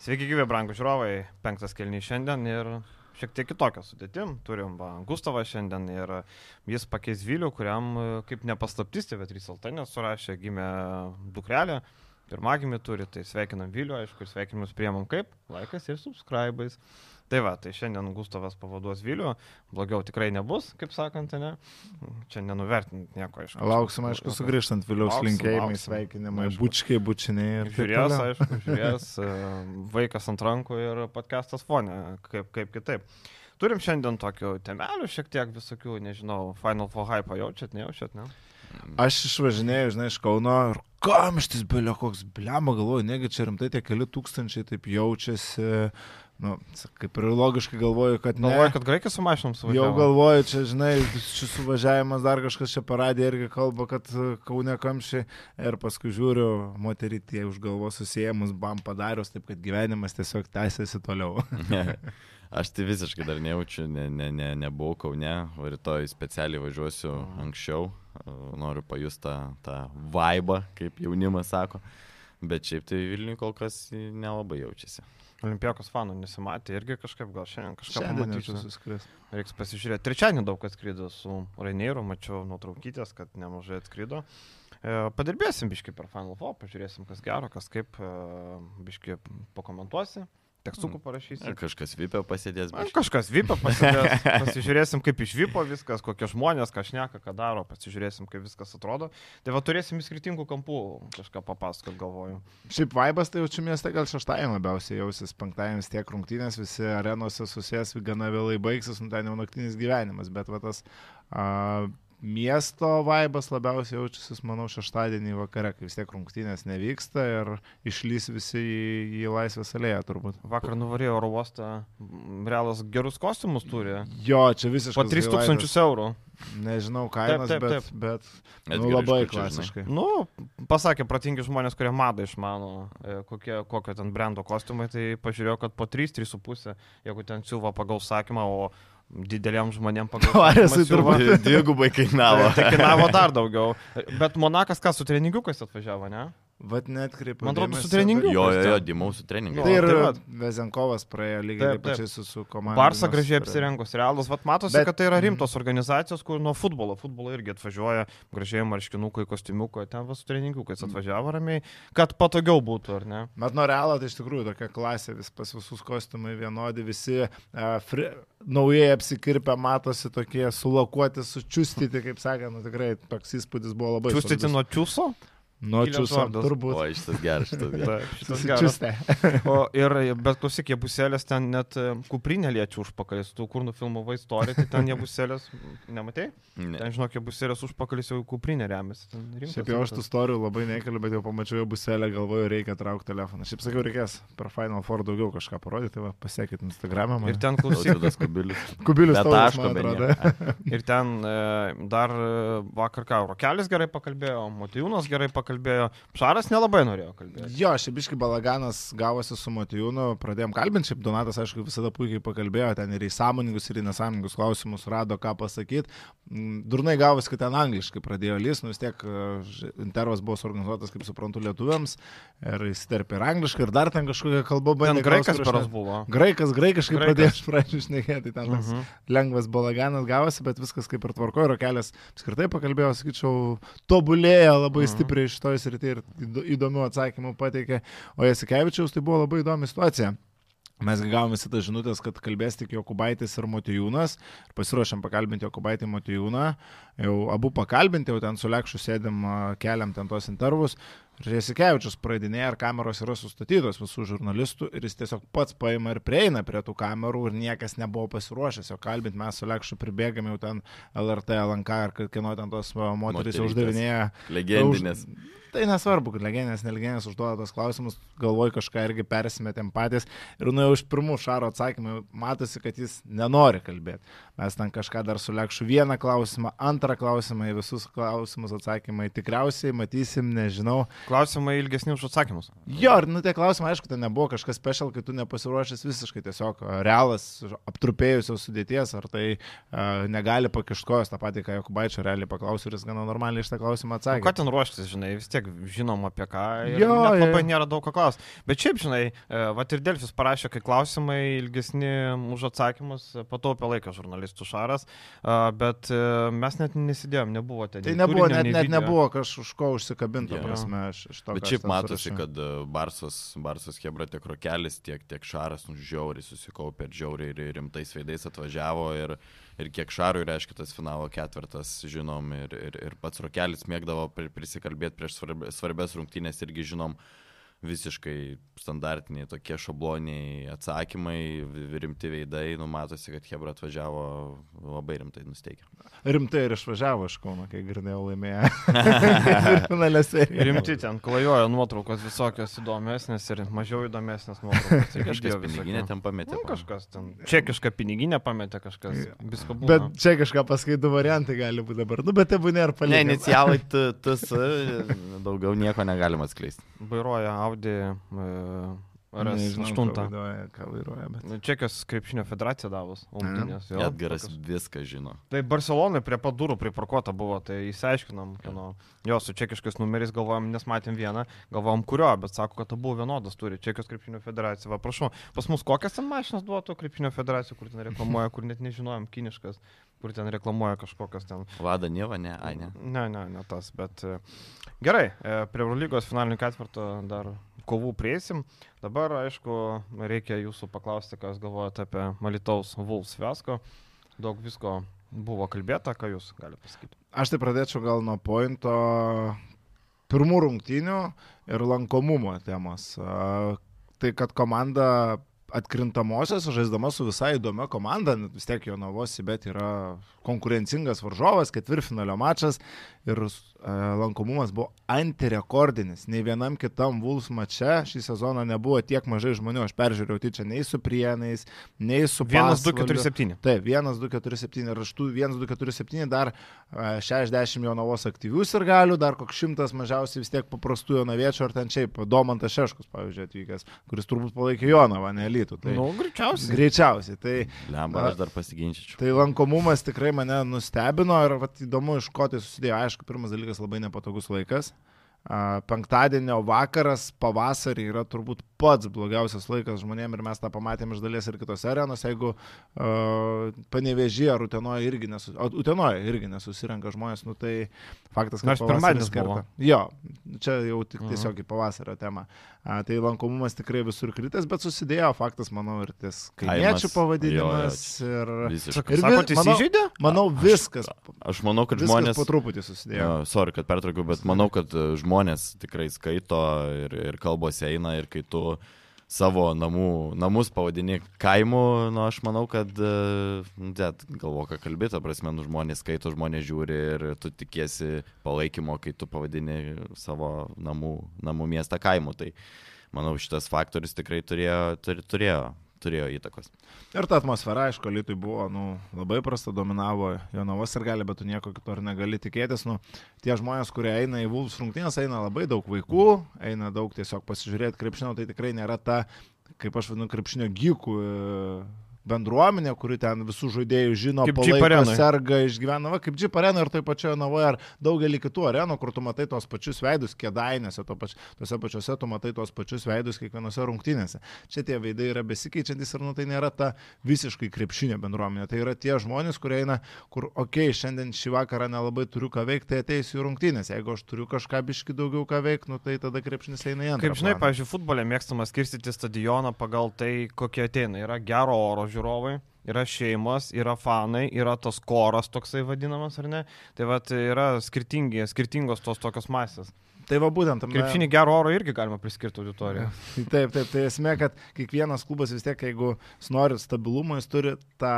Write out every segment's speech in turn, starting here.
Sveiki, gyvi, brangų žiūrovai. Penktas kelnys šiandien ir šiek tiek kitokią sudėtim. Turim va, Gustavą šiandien ir jis pakeis Vilių, kuriam, kaip nepaslaptis, TV3 LT nesurašė, gimė dukrelė. Pirmagimį turi, tai sveikinam Vilių, aišku, ir sveikinimus priemam kaip, laikas ir subscribais. Tai va, tai šiandien Gustavas pavaduos Vilių, blogiau tikrai nebus, kaip sakant, ne? Čia nenuvertinant nieko, aišku. Lauksim, aišku, sugrįžtant vėliau linkėjimai, sveikinimai, aišku. bučkiai, bučiniai ir žiūrės, aišku, žiūrės, e, vaikas ant rankų ir podcastas fone, kaip, kaip kitaip. Turim šiandien tokių temelių, šiek tiek visokių, nežinau, Final Four Hype jaučiat, nejaučiat, ne? Aš išvažinėjau, žinai, iš Kauno ir kamštis, belio koks, blema, galvoju, negi čia rimtai tie keli tūkstančiai taip jaučiasi, Nu, kaip ir logiškai galvoju, kad ne. Galvoju, kad graikai su mašinom suvažiavo. Jau galvoju, čia, žinai, šis suvažiavimas dar kažkas čia paradė irgi kalba, kad e, kaune kamščiai. Ir paskui žiūriu, moterį tie už galvos susijęmus, bam padarius, taip kad gyvenimas tiesiog tęsiasi toliau. Aš tai visiškai dar nejaučiu, ne, ne, ne, nebuvau kaune, o rytoj specialiai važiuosiu anksčiau, e, noriu pajusti tą, tą vaibą, kaip jaunimas sako. Bet šiaip tai Vilniui kol kas nelabai jaučiasi. Olimpijakos fanų nesimatė irgi kažkaip, gal šiandien kažką pamatysiu. Suskris. Reiks pasižiūrėti. Trečiadienį daug atskrido su Raineiru, mačiau nuotraukytės, kad nemažai atskrido. E, padirbėsim biški per Final Four, pažiūrėsim, kas gero, kas kaip, e, biški pakomentuosi tekstukų mm. parašysi. Ar kažkas vypio pasėdės. Ar kažkas vypio pasėdės. Pasižiūrėsim, kaip iš vypo viskas, kokie žmonės, ką šneka, ką daro, pasižiūrėsim, kaip viskas atrodo. Tai va turėsim skirtingų kampų kažką papasakot, galvoju. Šiaip vaibas tai jaučiu mieste gal šeštąjį labiausiai jausis, penktąjį vis tiek rungtynės, visi arenose susės, gana vėlai baigsis, nu ten jau naktinis gyvenimas, bet va tas... Uh, miesto vaibas labiausiai jaučiasi, manau, šeštadienį vakare, kai vis tiek rungtynės nevyksta ir išlys visi į, į laisvės alėją turbūt. Vakar nuvarėjo oro uostą, realas gerus kostiumus turi. Jo, čia visiškai. Po 3000 eurų. Nežinau kainos, taip, taip, taip. bet, bet nu, labai klasiškai. Nu, pasakė protingi žmonės, kurie madą išmano, e, kokie, kokio ten brendo kostiumai, tai pažiūrėjau, kad po 3-3,5, jeigu ten siūva pagal sakymą, o dideliam žmonėm pagal. Varėsi turbūt. Dvigubai kainavo. Tai, tai kainavo dar daugiau. Bet Monakas kas su treningiukas atvažiavo, ne? Vat net kreipiu. Man atrodo, su treningu. Jo, jo, jo, dimau su treningu. Tai ir tai Vezenkovas praėjo lygiai taip pačiai su, su komanda. Barsa gražiai apsirengus, realus, vat matosi, Bet, kad tai yra mhm. rimtos organizacijos, kur nuo futbolo, futbolo irgi atvažiuoja gražiai marškinukai, kostiumiukai, ten vas su treningiukais mhm. atvažiavo ramiai, kad patogiau būtų, ar ne? Bet nuo realo tai iš tikrųjų tokia klasė, vis pas visus kostiumai vienodi, visi uh, fri, naujai apsikirpę, matosi tokie sulakuoti, sučiustyti, kaip sakė, nu tikrai toks įspūdis buvo labai. Čiustyti nuo čiuso? Čiūsą, turbūt. O, šitas geras, šitas geras. šitas geras. o, ir, bet klausyk, jie buselės ten net e, kuprinė liečia užpakalis. Tu kur nufilmavai istoriją, tai ten jie buselės, nematai? Ne. Ten, žinok, jie buselės užpakalis jau kuprinė remiasi. Šiaip jau aš tų istorijų labai nekeliu, bet jau pamačiau buselę, galvoju, reikia traukti telefoną. Šiaip sakiau, reikės per Final Four daugiau kažką parodyti, va, pasiekit Instagramą. Man. Ir ten klausyk. kubilius. Kubilius taško, Ir ten e, dar e, vakar ką, Rokelis gerai pakalbėjo, Motijūnas gerai pakalbėjo kalbėjo. Šaras nelabai norėjo kalbėti. Jo, šiaip biški balaganas gavosi su Matijūnu, pradėjom kalbinti, šiaip Donatas, aišku, visada puikiai pakalbėjo, ten ir į sąmoningus, ir į nesąmoningus klausimus rado, ką pasakyti. Mm, durnai gavosi, kad ten angliškai pradėjo lys, nu vis tiek e, intervas buvo suorganizuotas, kaip suprantu, lietuviams, ir tarp ir angliškai, ir dar ten kažkokia kalba buvo. Ten graikas peras buvo. Graikas, graikiškai pradėjo iš pradžių šnekėti, ten tas uh mhm. -huh. lengvas balaganas gavosi, bet viskas kaip ir tvarkojo, ir kelias apskritai pakalbėjo, sakyčiau, tobulėja labai uh mhm. -huh. stipriai šitoje srityje ir įdomių atsakymų pateikė. O Jasikevičiaus tai buvo labai įdomi situacija. Mes gavome visą žinutės, kad kalbės tik Jokubaitis ir Motijūnas. Ir pasiruošėm pakalbinti Jokubaitį Motijūną. Jau abu pakalbinti, jau ten su Lekšu sėdim, keliam ten tos intervus. Ir Jasikevičius praeidinėja, ar kameros yra sustatytos visų žurnalistų ir jis tiesiog pats paima ir prieina prie tų kamerų ir niekas nebuvo pasiruošęs jo kalbinti. Mes su Lekšu pribėgame jau ten LRT, LNK ir kieno ten tos moteris uždavinėja. Legendinės. Už Tai nesvarbu, kad legendinės, nelegendinės užduoda tos klausimus, galvoj kažką irgi persimetėm patys ir nu jau iš pirmų šaro atsakymų matosi, kad jis nenori kalbėti. Mes ten kažką dar sulekšu vieną klausimą, antrą klausimą, į visus klausimus atsakymai tikriausiai matysim, nežinau. Klausimai ilgesni už atsakymus. Jo, ir nu tie klausimai, aišku, tai nebuvo kažkas special, kai tu nepasiruošęs visiškai tiesiog realas aptrupėjusios sudėties, ar tai a, negali pakiškojos tą patį, ką Jokubaičio realiai paklausiu ir jis gana normaliai iš tą klausimą atsakė. ką ten ruoštis, žinai, vis tiek žinom apie ką. Jo, labai nėra daug ką klausti. Bet šiaip, žinai, e, va ir Delfis parašė, kai klausimai ilgesni už atsakymus, pataupė laiką žurnalistų šaras, bet e, mes net nesidėjom, nebuvo ten. Tai nebuvo, turinio, net, net nebuvo kažkaž ko užsikabinti, Jo. Iš, iš to. Bet šiaip matosi, kad e, Barsas, Barsas Hebra tiek Rokelis, tiek, tiek Šaras, nu, žiauriai susikaupė ir žiauriai ir rimtais veidais atvažiavo ir, ir kiek Šarui reiškia tas finalo ketvirtas, žinom, ir, ir, ir pats Rokelis mėgdavo pri- prisikalbėti prieš svarb- svarbės rungtynės irgi žinom visiškai standartiniai tokie šabloniai atsakymai, rimti veidai, nu matosi, kad Hebra atvažiavo labai rimtai nusteikę. Rimtai ir išvažiavo iš Kauno, kai. Finalė serija. Rimti ten klajojo nuotraukos visokios įdomesnės ir mažiau įdomesnės nuotraukos. Tai Kažkas visokių. ten pametė. Nu, kažkas ten. Čekišką piniginę pametė kažkas. Visko buvo. Bet čia kažką paskaitų variantai gali būti dabar. Nu, bet tai būna ir Ne, palikti. inicialai TS, daugiau nieko negalima atskleisti. Vairuoja Audi RS8. Ką vairuoja, ką vairuoja, bet. Čekijos krepšinio federacija davus. Audinės, jo, Edgaras tokios. viską žino. Tai Barcelonai prie pat durų priparkuota buvo, tai įsiaiškinom, kieno. Jo, su čekiškais numeriais galvojom, nes matėm vieną, galvojom kurio, bet sako, kad abu vienodas turi. Čekijos krepšinio federacija. Va, prašau, pas mus kokias ten mašinas duotų krepšinio federacija, kur ten reklamuoja, kur net nežinojom, kiniškas, kur ten reklamuoja kažkokias ten. Vada Nieva, ne, ai ne. Ne, ne, ne tas, bet e, gerai, e, prie Eurolygos finalinio ketvirto dar kovų prieisim. Dabar, aišku, reikia jūsų paklausti, ką jūs galvojate apie Malitaus Vulfs Vesko. Daug visko buvo kalbėta, ką jūs galite pasakyti. Aš tai pradėčiau gal nuo pointo pirmų rungtynių ir lankomumo temos. Tai kad komanda atkrintamosios, žaisdama su visai įdomia komanda, vis tiek jo navosi, bet yra konkurencingas varžovas, ketvirtfinalio mačas ir e, lankomumas buvo antirekordinis. Nei vienam kitam Vulfs mače šį sezoną nebuvo tiek mažai žmonių. Aš peržiūrėjau tai čia nei su Prienais, nei su 1, 2, Pasvaliu. 4, 7. Taip, 1, 2, 4, 7 ir iš tų 1, 2, 4, 7 dar e, 60 jaunavos aktyvių ir galių, dar koks šimtas mažiausiai vis tiek paprastų jonaviečių, ar ten šiaip Domantas Šeškus, pavyzdžiui, atvykęs, kuris turbūt palaikė Jonavą, ne Lytų. Tai Nu, greičiausiai. greičiausiai. Tai, Lemba, aš dar pasiginčičiau. tai lankomumas tikrai mane nustebino ir vat, įdomu, iš ko tai susidėjo. Aišku, pirmas dalykas labai nepatogus laikas. A, Penktadienio vakaras, pavasarį yra turbūt pats blogiausias laikas žmonėms ir mes tą pamatėme iš dalies ir kitose arenose, jeigu uh, panevežė ar Utenoje irgi, nesu, o Utenoje irgi nesusirenka žmonės, nu tai faktas, kad Nors pirmadienis kerta. Jo, čia jau tik Mhm. tiesiog į pavasario temą. A, tai lankomumas tikrai visur kritas, bet susidėjo faktas, manau, ir ties kaimiečių pavadinimas. Ir, Visiškai. Ir sako, vi- tai manau- viskas, Aš manau, kad žmonės... po truputį susidėjo. Jo, sorry, kad pertraukiau, bet manau, kad e, žmonės tikrai skaito ir, ir kalbos eina ir kai tu savo namų, namus pavadini kaimu, nu aš manau, kad, e, nu, net galvo, ką kalbėti, ta prasme, nu, žmonės skaito, žmonės žiūri ir tu tikiesi palaikymo, kai tu pavadini savo namų, namų miestą kaimu. Tai manau, šitas faktorius tikrai turėjo, turi, turėjo, turėjo įtakos. Ir ta atmosfera, aišku, Lietuvai buvo nu, labai prasta, dominavo Jonavos ir gali, bet tu nieko kito ir negali tikėtis. Nu, tie žmonės, kurie eina į Vulfs rungtynės, eina labai daug vaikų, eina daug tiesiog pasižiūrėti krepšinio, tai tikrai nėra ta, kaip aš vadinu, krepšinio gykų bendruomenė, kuri ten visų žaidėjų žino, Kaip palaiko, serga, išgyvena, va, kaip Džip arena ir toje pačioje Navoje, ar daugelį kitų arenų, kur tu matai tos pačius veidus, kėdainėse, to pač, tose pačiose tu matai tos pačius veidus kiekvienose rungtynėse. Čia tie veidai yra besikeičiantis ir nu, tai nėra ta visiškai krepšinė bendruomenė. Tai yra tie žmonės, kurie eina, kur, okei, okay, šiandien šį vakarą nelabai turiu ką veikti, tai ateisiu į rungtynės. Jeigu aš turiu kažką biški daugiau ką veikti, nu, tai tada krepšinis eina į antrą. Kaip žinai, pavyzdžiui, futbole mėgstama skirstyti stadioną pagal tai, kokie ateina. Yra gero oro žiūrovai, yra šeimos, yra fanai, yra tas koras toksai vadinamas, ar ne? Tai va, yra skirtingi, skirtingos tos tokios masės. Tai va būtent tam. Krepšinį gero oro irgi galima priskirti auditoriją. Taip, taip, tai esmė, kad kiekvienas klubas vis tiek, jeigu nori stabilumo, jis turi tą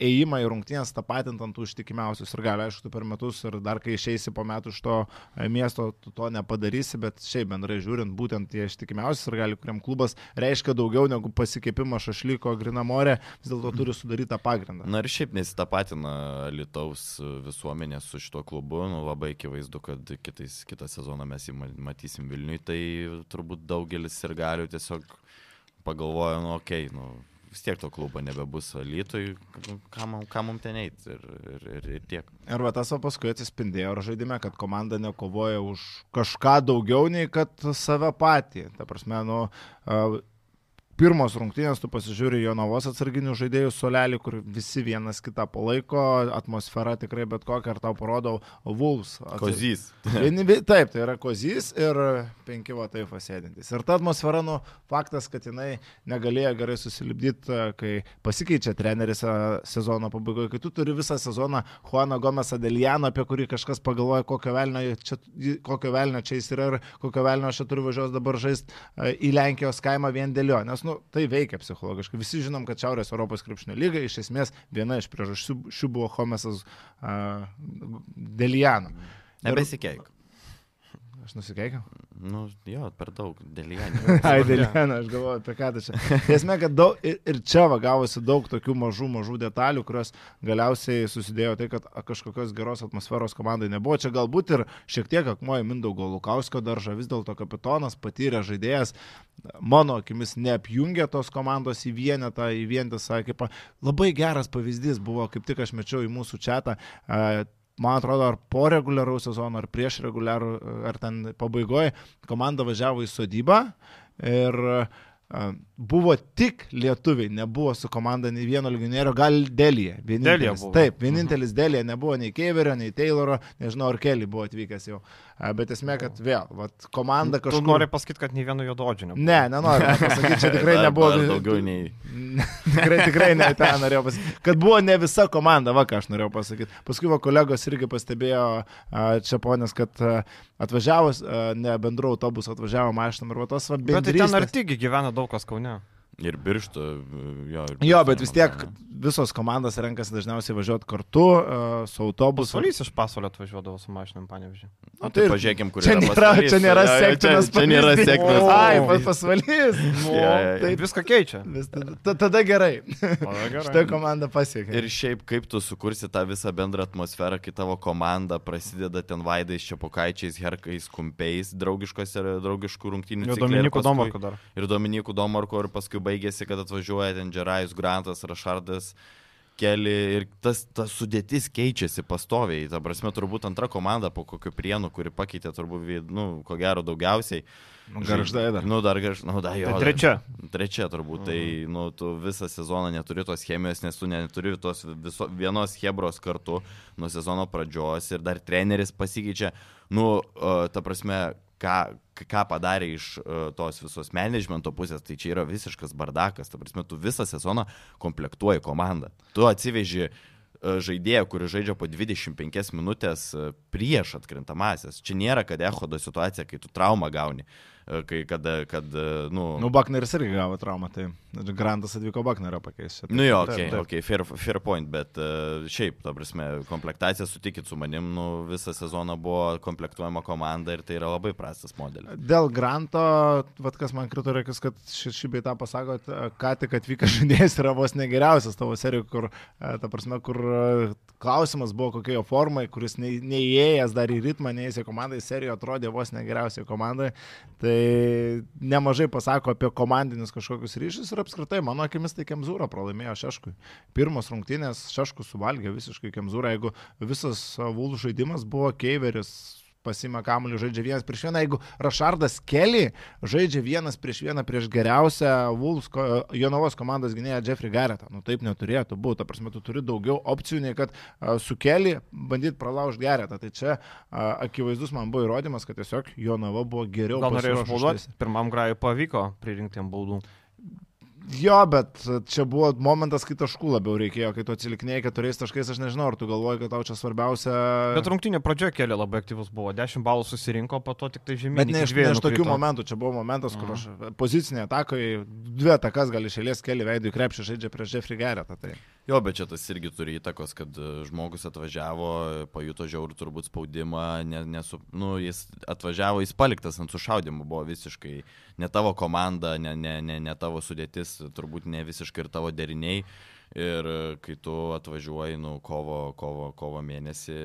ėjimą į rungtynės tapatint ant tų ištikimiausius ir gali, aišku, per metus ir dar kai išeisi po metų iš to e, miesto, tu to nepadarysi, bet šiaip bendrai žiūrint, būtent tie ištikimiausius ir gali, kuriam klubas reiškia daugiau negu pasikeipimas šašlyko grinamorė, vis dėlto turi sudarytą pagrindą. Na ir šiaip nesitapatina Lietuvos visuomenė su šituo klubu, nu, labai akivaizdu, kad kitais, kitą sezoną mes jį matysim Vilniui, tai turbūt daugelis ir galių tiesiog pagalvoja, nu, okei, okay, nu, vis tiek to klubo nebebus Lietuvai, kam, kam mums ten eiti ir, ir, ir, ir tiek. Ir va tas paskui atsispindėjo ir žaidime, kad komanda nekovoja už kažką daugiau nei kad save patį. Ta prasme, nu, pirmos rungtynės, tu pasižiūri Jonavos atsarginių žaidėjų solelį, kur visi vienas kitą palaiko, atmosfera tikrai bet kokia, ar tau parodo Vulfs. Kozys. Vieni, taip, tai yra Kozys ir penki vatai pasėdintys. Ir ta atmosfera, nu, faktas, kad jinai negalėjo gerai susilipdyti, kai pasikeičia treneris sezono pabaigoje, kai tu turi visą sezoną Juaną Gomesą Delianą, apie kurį kažkas pagalvoja, kokio velnio čia, kokio velnio čia jis yra ir kokio velnio aš čia turiu važiuoti dabar žaisti į Lenkijos kaimą vien dėl jo. Nes, nu, nu, tai veikia psichologiškai. Visi žinom, kad Šiaurės Europos krepšinio lyga iš esmės viena iš priežasčių buvo Homesas uh, Deliano. Nebesikeik. Aš nusikeikiau? Nu, jo, per daug, Janio. Ai, Janio, aš galvoju, apie ką tai čia. Esmė, kad daug, ir, ir čia va gavosi daug tokių mažų, mažų detalių, kurios galiausiai susidėjo tai, kad kažkokios geros atmosferos komandai nebuvo. Čia galbūt ir šiek tiek akmuoja Mindaugo Lukausko daržą, vis dėlto kapitonas, patyręs žaidėjas, mano akimis neapjungė tos komandos į vienetą, į vientisą, kaip labai geras pavyzdys buvo, kaip tik aš mečiau į mūsų čatą man atrodo, ar po reguliaraus sezono, ar prieš reguliarų, ar ten pabaigoje komanda važiavo į sodybą ir uh, buvo tik lietuviai, nebuvo su komanda nei vieno legioniero, gal Delija. Delija buvo. Taip, vienintelis mhm. Delija, nebuvo nei Keiverio, nei Tayloro, nežinau, ar Kelly buvo atvykęs jau. Bet esmė, kad vėl, vat, komanda kažkaip... Tu nori pasakyti, kad nei vieno juododžio nebuvo. Ne, nenoriu pasakyti, čia tikrai nebuvo. Daugiau nei. tikrai, tikrai ne tą norėjau pasakyti. Kad buvo ne visa komanda, va ką aš norėjau pasakyti. Paskui va kolegos irgi pastebėjo čia ponės, kad atvažiavus, ne bendru autobusu atvažiavo mašinom ir va tos va bendrystės. Bet tai ten artigi gyvena daug kas Kaune. Ir birštų, jo. Ir jo, bet vis tiek visos komandos renkasi dažniausiai važiuoti kartu uh, su autobusu. Solys iš pasaulio atvažiuodavo su mašinom, panevežiai. Na tai, tai pažiūrėkim, kur čia nėra. Čia nėra sektinas pavyzdys. Čia nėra sektinas. Ai, pasvalys. Ja, ja, ja. Tai viską keičia. Vis, tada, tada gerai. gerai. Šitą komandą pasiekė. Ir šiaip kaip tu sukursi tą visą bendrą atmosferą, kai tavo komanda prasideda ten vaidais, čiapokaičiais, herkais, kumpiais, draugiškų rungtynių. Ir Dominikų Domarko dar. Ir Dominikų Domarko ir paskui baigėsi, kad atvažiuoja ten Džerajus Grantas, Rašardas. Keli ir tas, tas sudėtis keičiasi pastoviai. Ta prasme, turbūt antra komanda po kokiu prienu, kuri pakeitė turbūt, nu, ko gero daugiausiai. Nu, garždai dar. Nu, dar garždai, nu, da, jo. Tai trečia. Trečia turbūt. Tai, mhm. Tai, nu, tu visą sezoną neturi tos chemijos, nes tu neturi tos viso, vienos hebros kartu nuo sezono pradžios ir dar treneris pasikeičia. Nu, ta prasme, ką, ką padarė iš uh, tos visos managemento pusės, tai čia yra visiškas bardakas. Ta prasme, tu visą sezoną komplektuoji komandą. Tu atsiveži uh, žaidėją, kuris žaidžia po 25 minutės uh, prieš atkrintamasias. Čia nėra, kad echodo situacija, kai tu traumą gauni. Kai kada, kad, nu... Nu, Bakneris irgi gavo traumą, tai Grantas atvyko Baknerio pakeisti. Nu jo, okei, okay, okay, fair, fair point, bet uh, šiaip, ta prasme, komplektacija, sutikit su manim, nu, visą sezoną buvo komplektuojama komanda ir tai yra labai prastas modelis. Dėl Granto, vad kas man krito reikės, kad šį, šį beitą pasakot, ką tik atvykęs žaidėjas yra vos negeriausias tavo serijų, kur, ta prasme, kur klausimas buvo kokia jo formai, kuris neįėjęs dar į ritmą, neįėjęs į komandą, serijoje atrodė vos negeriausiai komandai. Tai nemažai pasako apie komandinius kažkokius ryšius ir apskritai, mano akimis, tai Kemzūra pralaimėjo Šeškui. Pirmos rungtynės Šeškus suvalgė visiškai Kemzūrą, jeigu visas Vulų žaidimas buvo Keiveris pasima kamuolį, žaidžia vienas prieš vieną. Jeigu Rašardas Kelly žaidžia vienas prieš vieną prieš geriausią Wolves, Jonavos komandos gynėją Jeffrey Garrettą, nu taip neturėtų būti. Ta prasme, tu turi daugiau opcijų, nei kad uh, su Kelly bandyti pralaužti Garrettą. Tai čia uh, akivaizdus man buvo įrodymas, kad tiesiog Jonava buvo geriau. Gal norėjau išbauduoti? Pirmam grajui pavyko pririnkti baudų. Jo, bet čia buvo momentas, kai taškų labiau reikėjo, kai tu atsiliknėjai keturiais taškais, aš nežinau, ar tu galvoji, kad tau čia svarbiausia. Bet rungtinė pradžioje keli labai aktyvus buvo, 10 balų susirinko, po to tik tai žemė. Bet ne iš, ne iš tokių momentų, čia buvo momentas, kur aš pozicinėje atakoje dvi atakas gali išėlės keli veidų į krepšį žaidžia prieš Jeffrey Gerretą. Tai. Jo, bet čia tas irgi turi įtakos, kad e, žmogus atvažiavo, pajuto žiaurų turbūt spaudimą, ne, nesu, nu, jis atvažiavo, jis paliktas ant sušaudimų, buvo visiškai ne tavo komanda, ne, ne, ne, ne tavo sudėtis, turbūt ne visiškai ir tavo deriniai. Ir kai tu atvažiuoji, nu, kovo, kovo, kovo mėnesį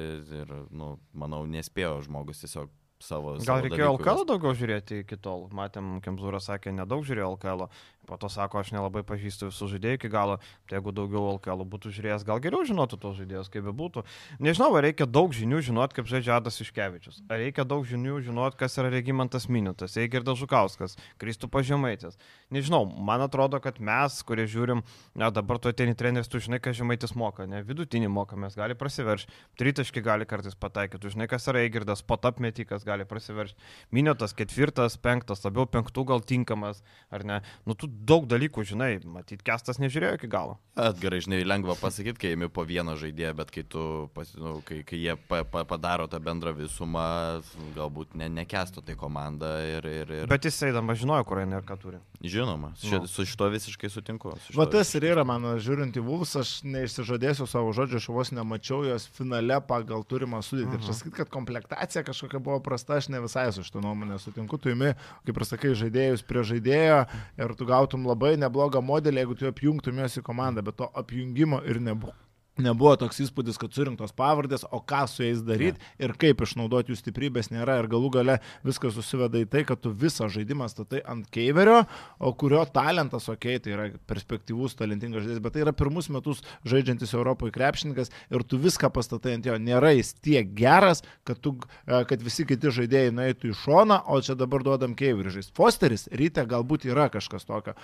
ir, nu, manau, nespėjo žmogus tiesiog savo. Gal savo reikėjo LKL daugiau žiūrėti iki tol. Matėm, Kemzūras sakė, nedaug žiūrėjo LKL. Po to sako, aš nelabai pažįstu visų žaidėjų iki galo. Tai jeigu daugiau LKL būtų žiūrėjęs, gal geriau žinotų tos žaidėjus, kaip bebūtų. Nežinau, ar reikia daug žinių žinot, kaip žaidžia Adas Iškevičius. Ar reikia daug žinių žinot, kas yra Regimantas Minutas, Eigirdas Žukauskas, Kristų Pažemaitis. Nežinau, man atrodo, kad mes, kurie žiūrim, na dabar tu atėjai treneris, tu žinai, ką Žemaitis moka, ne vidutinį moka, mes gali prasiveršti, tritaškį gali kartais pataikyti, tu žinai, kas yra Eigirdas, potap metikas gali prasiveršti, Minutas ketvirtas, penktas, labiau penktų gal tinkamas, ar ne. Nu, tu daug dalykų žinai, matyt, kestas nežiūrėjo iki galo. Atgarai, žinai, lengva pasakyti, kai imi po vieną žaidėją, bet kai, tu, nu, kai, kai jie pa, pa, padaro tą bendrą visumą, galbūt ne, nekesto tai komanda ir... ir, ir... Bet jis eidamas žinojo, kur eina ir ką turi. Žinoma, ši, Nu. su šito visiškai sutinku. su Va tas ir yra mano žiūrint į Vulfs, aš neišsižadėsiu savo žodžio, aš vos nemačiau jos finale pagal turimą sudėtį. Ir Mhm. čia sakyti, kad komplektacija kažkokia buvo prasta, aš ne visai su šitą nuomonę sutinku. Tu imi, kaip ir sakai, žaidėjus prie žaidėjo ir tu gautum labai neblogą modelį, jeigu tu apjungtum juos į komandą, bet to apjungimo ir nebuvo. Nebuvo toks įspūdis, kad surinktos pavardės, o ką su jais daryti ir kaip išnaudoti jų stiprybės nėra. Ir galų gale viskas susiveda į tai, kad tu visą žaidimą statai ant keiverio, o kurio talentas, okei, okay, tai yra perspektyvus, talentingas žaidėjas, bet tai yra pirmus metus žaidžiantis Europoje krepšininkas ir tu viską pastatai ant jo. Nėra jis tiek geras, kad, tu, e, kad visi kiti žaidėjai nueitų į šoną, o čia dabar duodam keiverį žaisti. Fosteris ryte galbūt yra kažkas tokio.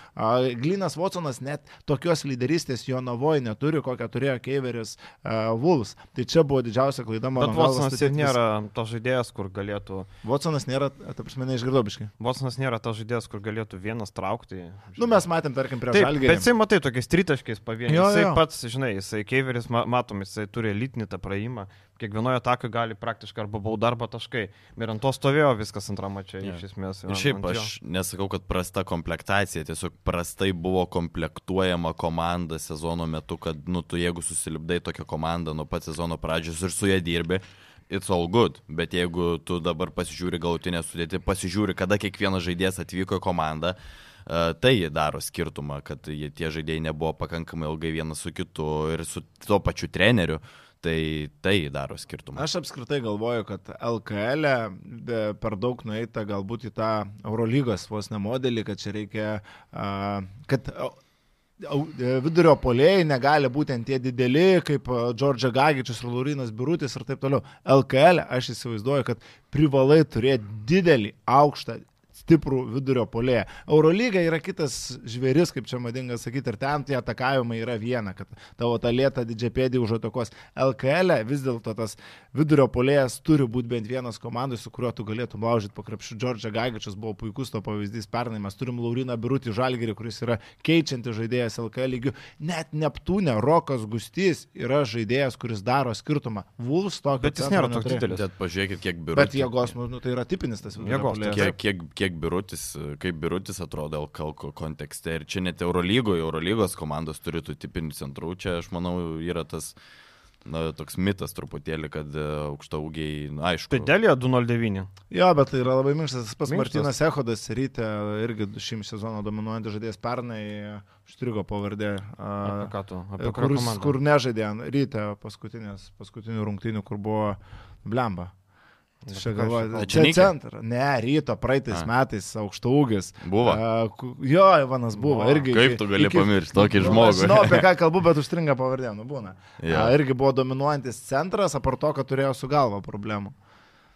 Glinas Watsonas net tokios lyderystės jo navoje neturi, kokią turėjo keiveris uh, Wolves. Tai čia buvo didžiausia klaida mano. Bet Watsonas ir nėra to žaidėjas, kur galėtų... Watsonas nėra, ta prasme, neišgirdau biškai. Watsonas nėra tas žaidėjas, kur galėtų vienas traukti. Nu, mes matėm, tarkim, prie Žalgirį. bet jisai matai tokiais tritaškiais pavieniais. Jisai jo. pats, žinai, jisai Keiveris, ma- matom, jisai turi elitinį tą praėjimą. Kiekvienoje atakoje gali praktiškai arba bauda, arba taškai. Ir ant to stovėjo viskas antrame mače, Jo. iš esmės. Ir ant- šiaip aš nesakau, kad prasta komplektacija, tiesiog prastai buvo komplektuojama komanda sezono metu, kad, nu, tu jeigu susilipdai tokią komandą nuo pat sezono pradžios ir su ją dirbi, it's all good. Bet jeigu tu dabar pasižiūri galutinę sudėtį, pasižiūri, kada kiekvienas žaidėjas atvyko į komandą, e, tai daro skirtumą, kad tie žaidėjai nebuvo pakankamai ilgai vienas su kitu ir su tuo pačiu treneriu. Tai tai daro skirtumą. Aš apskritai galvoju, kad LKL e per daug nueita galbūt į tą Eurolygos vos ne modelį, kad čia reikia, kad e, vidurio polėjai negali būti ant tie dideli, kaip Džordžia Gagičius ir Laurinas Birutis ir taip toliau. LKL aš įsivaizduoju, kad privalai turėti didelį, aukštą stiprų vidurio polėją. Eurolyga yra kitas žvėris, kaip čia madinga sakyti, ir ten tie atakavimai yra viena, kad tavo tą lėtą didžiapėdį užatakos. LKL e vis dėlto tas vidurio polėjas turi būti bent vienas komandai, su kuriuo tu galėtum laužyti po krepšių. Džordžia Gagičius buvo puikus to pavyzdys pernai. Mes turim Lauriną Birutį Žalgerį, kuris yra keičiantis žaidėjas LKL lygių. Net Neptūne Rokas Gustys yra žaidėjas, kuris daro skirtumą. Vulfs tokio. Bet jis nėra toks didelis. Bet pažiūrėkit, kiek biurų. Bet jėgos, nu, nu, tai yra tipinis tas vidurio Jėgos, puolėjas. Kiek, kiek, kiek birutis, kaip birutis atrodo LKL kontekste. Ir čia net Eurolygoje, Eurolygos komandos turi tų tipinių centrų. Čia, aš manau, yra tas na, toks mitas truputėlį, kad e, aukštaugiai, na, aišku. Pidelė 209. Jo, bet tai yra labai minkštas. Tas pats Minkštas. Martinas Ehodas ryte irgi šim sezono dominuojantis žaidėjas pernai užstrigo pavardė. Apie a, ką tu? Apie kurią Kur, komandą? kur nežaidė ryte paskutinės, paskutinių rungtynių, kur buvo blemba. Čia galvoju, čia čia Čenykai? centra. Ne, ryto, praeitais A. metais aukšto ūgis. Buvo. Ku- Jo, Ivanas buvo. O, Irgi, kaip tu gali iki- pamiršti tokį Nu, žmogų? Aš žinau, apie ką kalbu, bet užstringa pavardė, nu būna. Jo. A, irgi buvo dominuojantis centras, apart to, kad turėjo su galva problemų.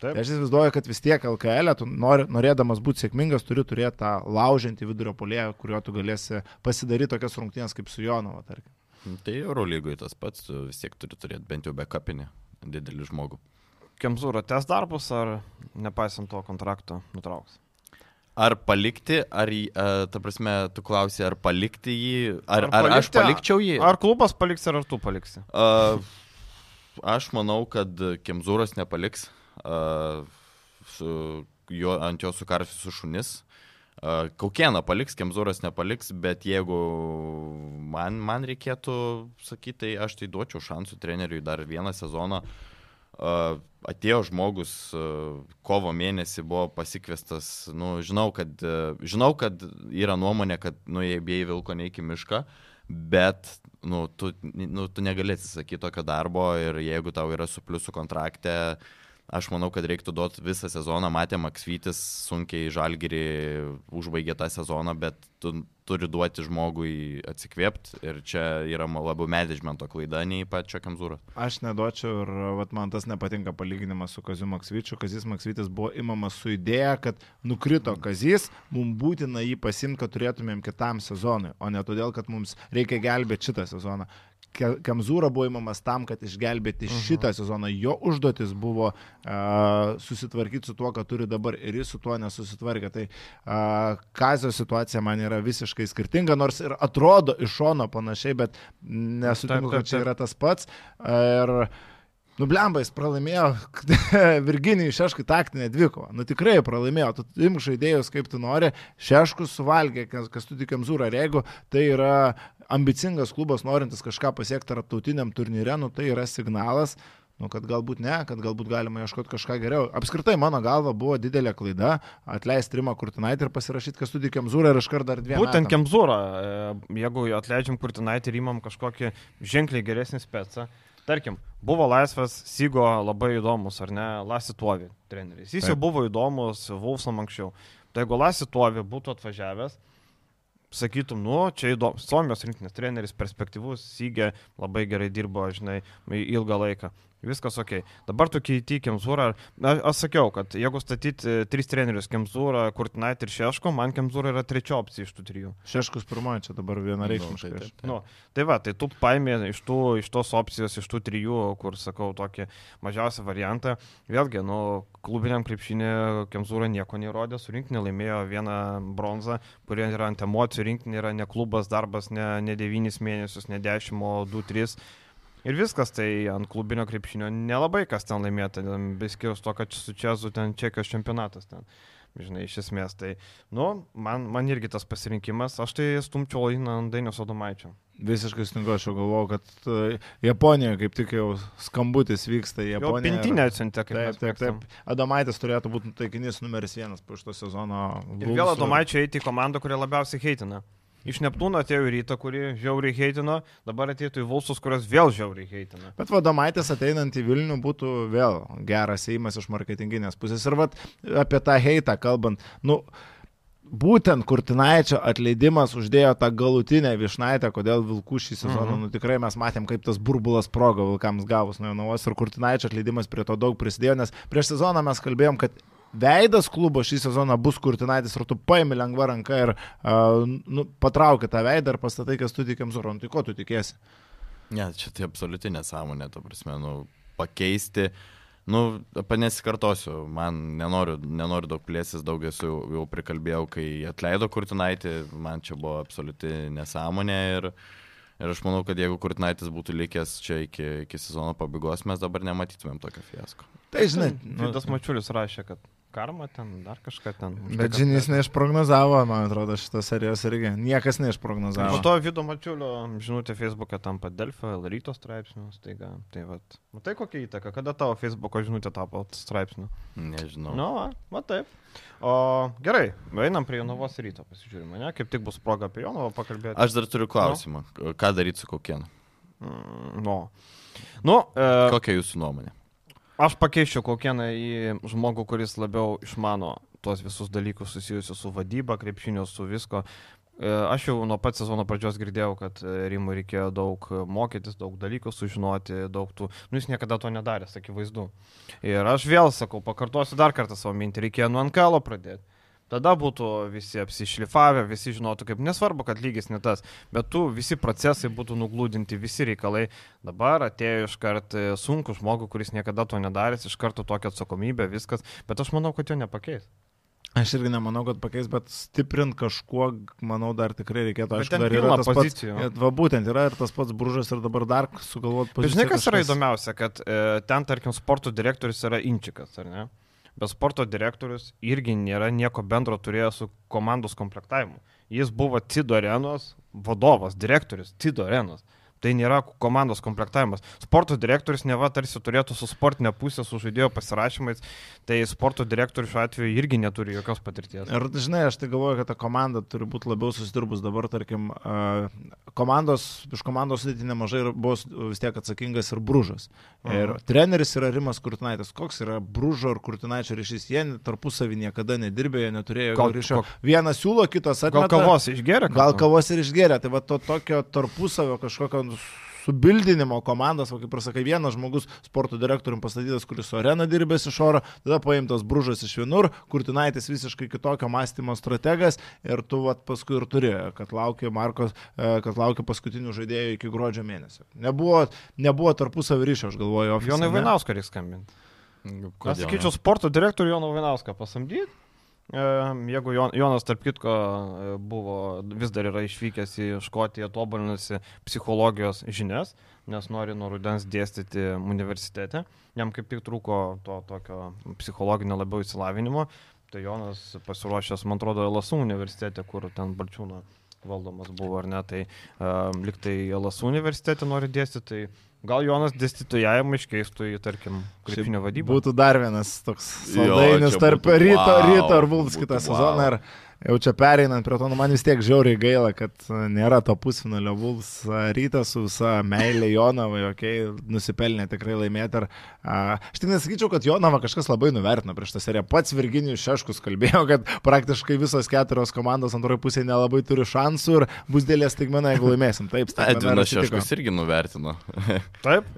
Taip. Tai aš įsivaizduoju, kad vis tiek LKL, tu nori, norėdamas būti sėkmingas, turi turėti tą laužiantį vidurio polėją, kuriuo tu galėsi pasidaryti tokias rungtynės kaip su Jonovo, tarkim. Tai Eurolygoje tas pats, tu vis tiek turi turėti bent jau bekapinį didelį žmogų. Kemzūra tes darbus ar nepaisant to kontrakto nutrauks? Ar palikti, ar, e, ta prasme, tu klausi, ar palikti jį, ar, Ar ar, ar aš palikti, palikčiau jį? Ar klubas paliks, ar tu paliksi? Uh, aš manau, kad Kemzūras nepaliks. Uh, su, jo, ant jo sukarsiu šunis. Uh, Kaukieną paliks, Kemzūras nepaliks, bet jeigu man, man reikėtų sakyti, tai aš tai duočiau šansų treneriui dar vieną sezoną. Uh, atėjo žmogus, kovo mėnesį buvo pasikviestas, nu, žinau, kad, žinau, kad yra nuomonė, kad, nu, jei bėjai vilko neiki mišką, bet, nu, tu, nu, tu negali atsisakyti tokio darbo ir jeigu tau yra su pliusų kontrakte, uh, Aš manau, kad reiktų duoti visą sezoną. Matė Maksvytis sunkiai žalgyrį užbaigė tą sezoną, bet tu turi duoti žmogui atsikvėpti ir čia yra labiau managemento klaida nei pačio Kamzūro. Aš neduočiau ir vat, man tas nepatinka palyginimas su Kaziu Maksvyčiu. Kazis Maksvytis buvo imamas su idėja, kad nukrito Kazis, mums būtina jį pasimti, kad turėtumėm kitam sezonui, o ne todėl, kad mums reikia gelbėti šitą sezoną. Kamzūra buvo įmamas tam, kad išgelbėti uh mhm. -huh. šitą sezoną. Jo užduotis buvo uh, susitvarkyti su tuo, ką turi dabar ir jis su tuo nesusitvarkė. Tai uh, Kazio situacija man yra visiškai skirtinga, nors ir atrodo iš šono panašiai, bet nesutinku, kad čia yra tas pats. Ir Nublembais pralaimėjo Virginijai Šeškai taktinę dvikovą. Nu tikrai pralaimėjo. Tu imk žaidėjus kaip tu nori. Šeškus suvalgė, kas, kas tu tikiam zūrą. Ir jeigu tai yra ambicingas klubas, norintis kažką pasiekti tarptautiniam turnyre, nu tai yra signalas. Nu, kad galbūt ne, kad galbūt galima ieškoti kažką geriau. Apskritai, mano galva, buvo didelė klaida atleisti Rimą Kurtinaitį ir pasirašyti Kestudį Kemzūrą ir iškart dar dviem. Būtent Kemzūrą, e, jeigu atleidžiam Kurtinaitį ir įmam kažkokį ženkliai geresnį specą, Tarkim, buvo laisvas Sygo labai įdomus, ar ne, Lasituovi treneris. Jis Taip. jau buvo įdomus Vulfsam anksčiau. Tai jeigu Lasituovi būtų atvažiavęs, sakytum, nu, čia įdomus, Suomijos rinktinės treneris, perspektyvus, Sygė labai gerai dirbo, žinai, ilgą laiką. Viskas ok. Dabar tu keiti Kemzūrą. Aš sakiau, kad jeigu statyti e, tris trenerius - Kemzūrą, Kurtinait ir Šeško, man Kemzūra yra trečia opcija iš tų trijų. Šeškus pirmoji, čia dabar vienareikšmiškai. Nu, tai, nu, tai va, tai tu paimė iš, tų, iš tos opcijos, iš tų trijų, kur sakau, tokį mažiausią variantą. Vėlgi, nu, klubiniam krepšinė Kemzūra nieko neįrodė, su rinkinė laimėjo vieną bronzą, kurie yra ant emocijų, rinkinė yra ne klubas, darbas ne, ne 9 mėnesius, ne 10, o 2-3 Ir viskas, tai ant klubinio krepšinio nelabai kas ten laimėta, beskirius to, kad su Čezu ten Čekijos čempionatas ten. Žinai, iš esmės, tai, nu, man, man irgi tas pasirinkimas, aš tai stumčiau į Dainius Odomaičio. Visiškai sutinku, aš jau galvojau, kad uh, Japonija kaip tik jau skambutis vyksta. Japonija. Jo pintinė atsiuntė, kaip taip, taip, taip. Adomaitis turėtų būti taikinys numeris vienas po šito sezono. Ir vėl Adomaičio eiti į komandą, kurią labiausiai heitina. Iš Neptūno atėjo į rytą, kurį žiauriai heitino, dabar atėjo į Vulsus, kurios vėl žiauriai heitina. Bet vadomaitis ateinant į Vilnių būtų vėl geras įimas iš marketinginės pusės. Ir vat, apie tą heitą kalbant, nu, būtent Kurtinaičio atleidimas uždėjo tą galutinę višnaitę, kodėl Vilkų šį sezoną, mhm. nu tikrai mes matėm, kaip tas burbulas sprogo Vilkams gavus nuo Jonavos ir Kurtinaičio atleidimas prie to daug prisidėjo, nes prieš sezoną mes kalbėjom, kad veidas klubo šį sezoną bus Kurtinaitis, ar tu paimi lengva ranka ir uh, nu, patrauki tą veidą ir pastatai, kas tu tikiam Zoron, tai ko tu tikėsi? Ne, čia tai absoliuti nesąmonė, to prasme, nu, pakeisti. Nu, nesikartosiu, man nenoriu, nenoriu daug plėsis, daug esu jau, jau prikalbėjau, kai atleido Kurtinaitį, man čia buvo absoliuti nesąmonė ir, ir aš manau, kad jeigu Kurtinaitis būtų likęs čia iki, iki sezono pabaigos, mes dabar nematytumėm tokio fiasko. Tai žinai, nu, tas mačiulis rašė, kad karma ten, dar kažką ten. Bet žinys neišprognozavo, man atrodo, šitos serijos irgi. Niekas neišprognozavo. Po to Vido Mačiulio žinutė Facebook'e tampa Delfio, Ryto straipsnius, taiga. Tai vat. Matai kokia įtaka, kada tavo Facebook'o žinutė tapo straipsniu? Nežinau. Nu, va, va taip. O gerai, einam prie Jonavos ryto, pasižiūrime, ne? Kaip tik bus proga apie Jonovą pakalbėti. Aš dar turiu klausimą. No. Ką daryti su kokienu? Mm, no. Nu, e... Kokia jūsų nuomonė? Aš pakeičiau kokieną į žmogų, kuris labiau išmano tuos visus dalykus susijusius su vadyba, krepšinio, su visko. E, aš jau nuo pat sezono pradžios girdėjau, kad e, Rimui reikėjo daug mokytis, daug dalykų sužinoti, daug tų... Nu, jis niekada to nedarė, akivaizdu. Ir aš vėl sakau, pakartosiu dar kartą savo mintį, reikėjo nuo Ankelo pradėti. Tada būtų visi apsišlifavę, visi žinotų, kaip nesvarbu, kad lygis ne tas, bet tu visi procesai būtų nuglūdinti, visi reikalai. Dabar atėjo iš karto sunku žmogų, kuris niekada to nedaręs, iš karto tokia atsakomybė, viskas, bet aš manau, kad jo nepakeis. Aš irgi nemanau, kad pakeis, bet stiprint kažkuo, manau, dar tikrai reikėtų. Aišku, dar yra tas pozicijų. pats. Va būtent yra ir tas pats bružas ir dabar dar sugalvot poziciją. Žinai, kas kažkas... yra įdomiausia, kad e, ten, tarkim, sporto direktorius yra Inčikas, ar ne? Bet sporto direktorius irgi nėra nieko bendro turėjęs su komandos komplektavimu. Jis buvo Cido arenos vadovas, direktorius, Tido Renas. Tai nėra komandos komplektavimas. Sporto direktorius neva tarsi turėtų su sportinė pusė, su žaidėjo pasirašymais, tai sporto direktorius šiuo atveju irgi neturi jokios patirties. Ir žinai, aš tai galvoju, kad ta komanda turi būti labiau susidirbus dabar, tarkim, komandos, iš komandos sudėti nemažai buvo vis tiek atsakingas ir Brūžas. Ir Aha. treneris yra Rimas Kurtinaitis. Koks yra Brūžo ir Kurtinaičio ryšys? Jie tarpusavį niekada nedirbė, jie neturėjo gal, ryšio. Kok... Vienas siūlo, kitas atmeta. Gal kavos išgeria? Gal kavos ir išgeria. Tai va to tokio tarpusavio kažkokio subildinimo komandas, o kaip ir sakai, vienas žmogus sporto direktorium pastatytas, kuris su arena dirbęs iš oro, tada paimtas bružas iš vienur, kurtinaitis visiškai kitokio mąstymo strategas ir tu vat, paskui ir turi, kad laukia Markos, e, kad laukia paskutinių žaidėjų iki gruodžio mėnesio. Nebuvo, nebuvo tarpusavio ryšio, aš galvoju, oficialiai. Jonai Vainauską reikia skambinti. Aš sakyčiau, sporto direktorių Joną Vainauską pasamdyti Jeigu Jonas, tarp kitko, e, buvo, vis dar yra išvykęs į Škotiją, tobulinasi psichologijos žinias, nes nori nuo rudens dėstyti universitete, jam kaip tik trūko to tokio psichologinio labiau įsilavinimo, tai Jonas pasiruošęs, man atrodo, LSU universitete, kur ten Balčiūno valdomas buvo ar ne, tai uh, liktai LSU universitete nori dėstyti, tai Gal Jonas dėstytojavimą iškeistų į, tarkim, krepšinio vadybą. Būtų dar vienas toks saldainis tarp būtų, ryto, wow, ryto ar Vulfs kitą wow. sezoną. Ir jau čia pereinant prie to, nu, man vis tiek žiauriai gaila, kad nėra to pusfinalio Vulfs rytas su visa meilė Jonavai, okei, okay, nusipelnė tikrai laimėti. Ar, a, aš tik nesakyčiau, kad Jonava kažkas labai nuvertino prieš tą seriją. Pats Virginijus Šeškus kalbėjo, kad praktiškai visos keturios komandos antroje pusėje nelabai turi šansų ir bus dėlės staigmena, jeigu laimėsim. Taip, Edvinas Šeškus irgi nuvertino. Taip.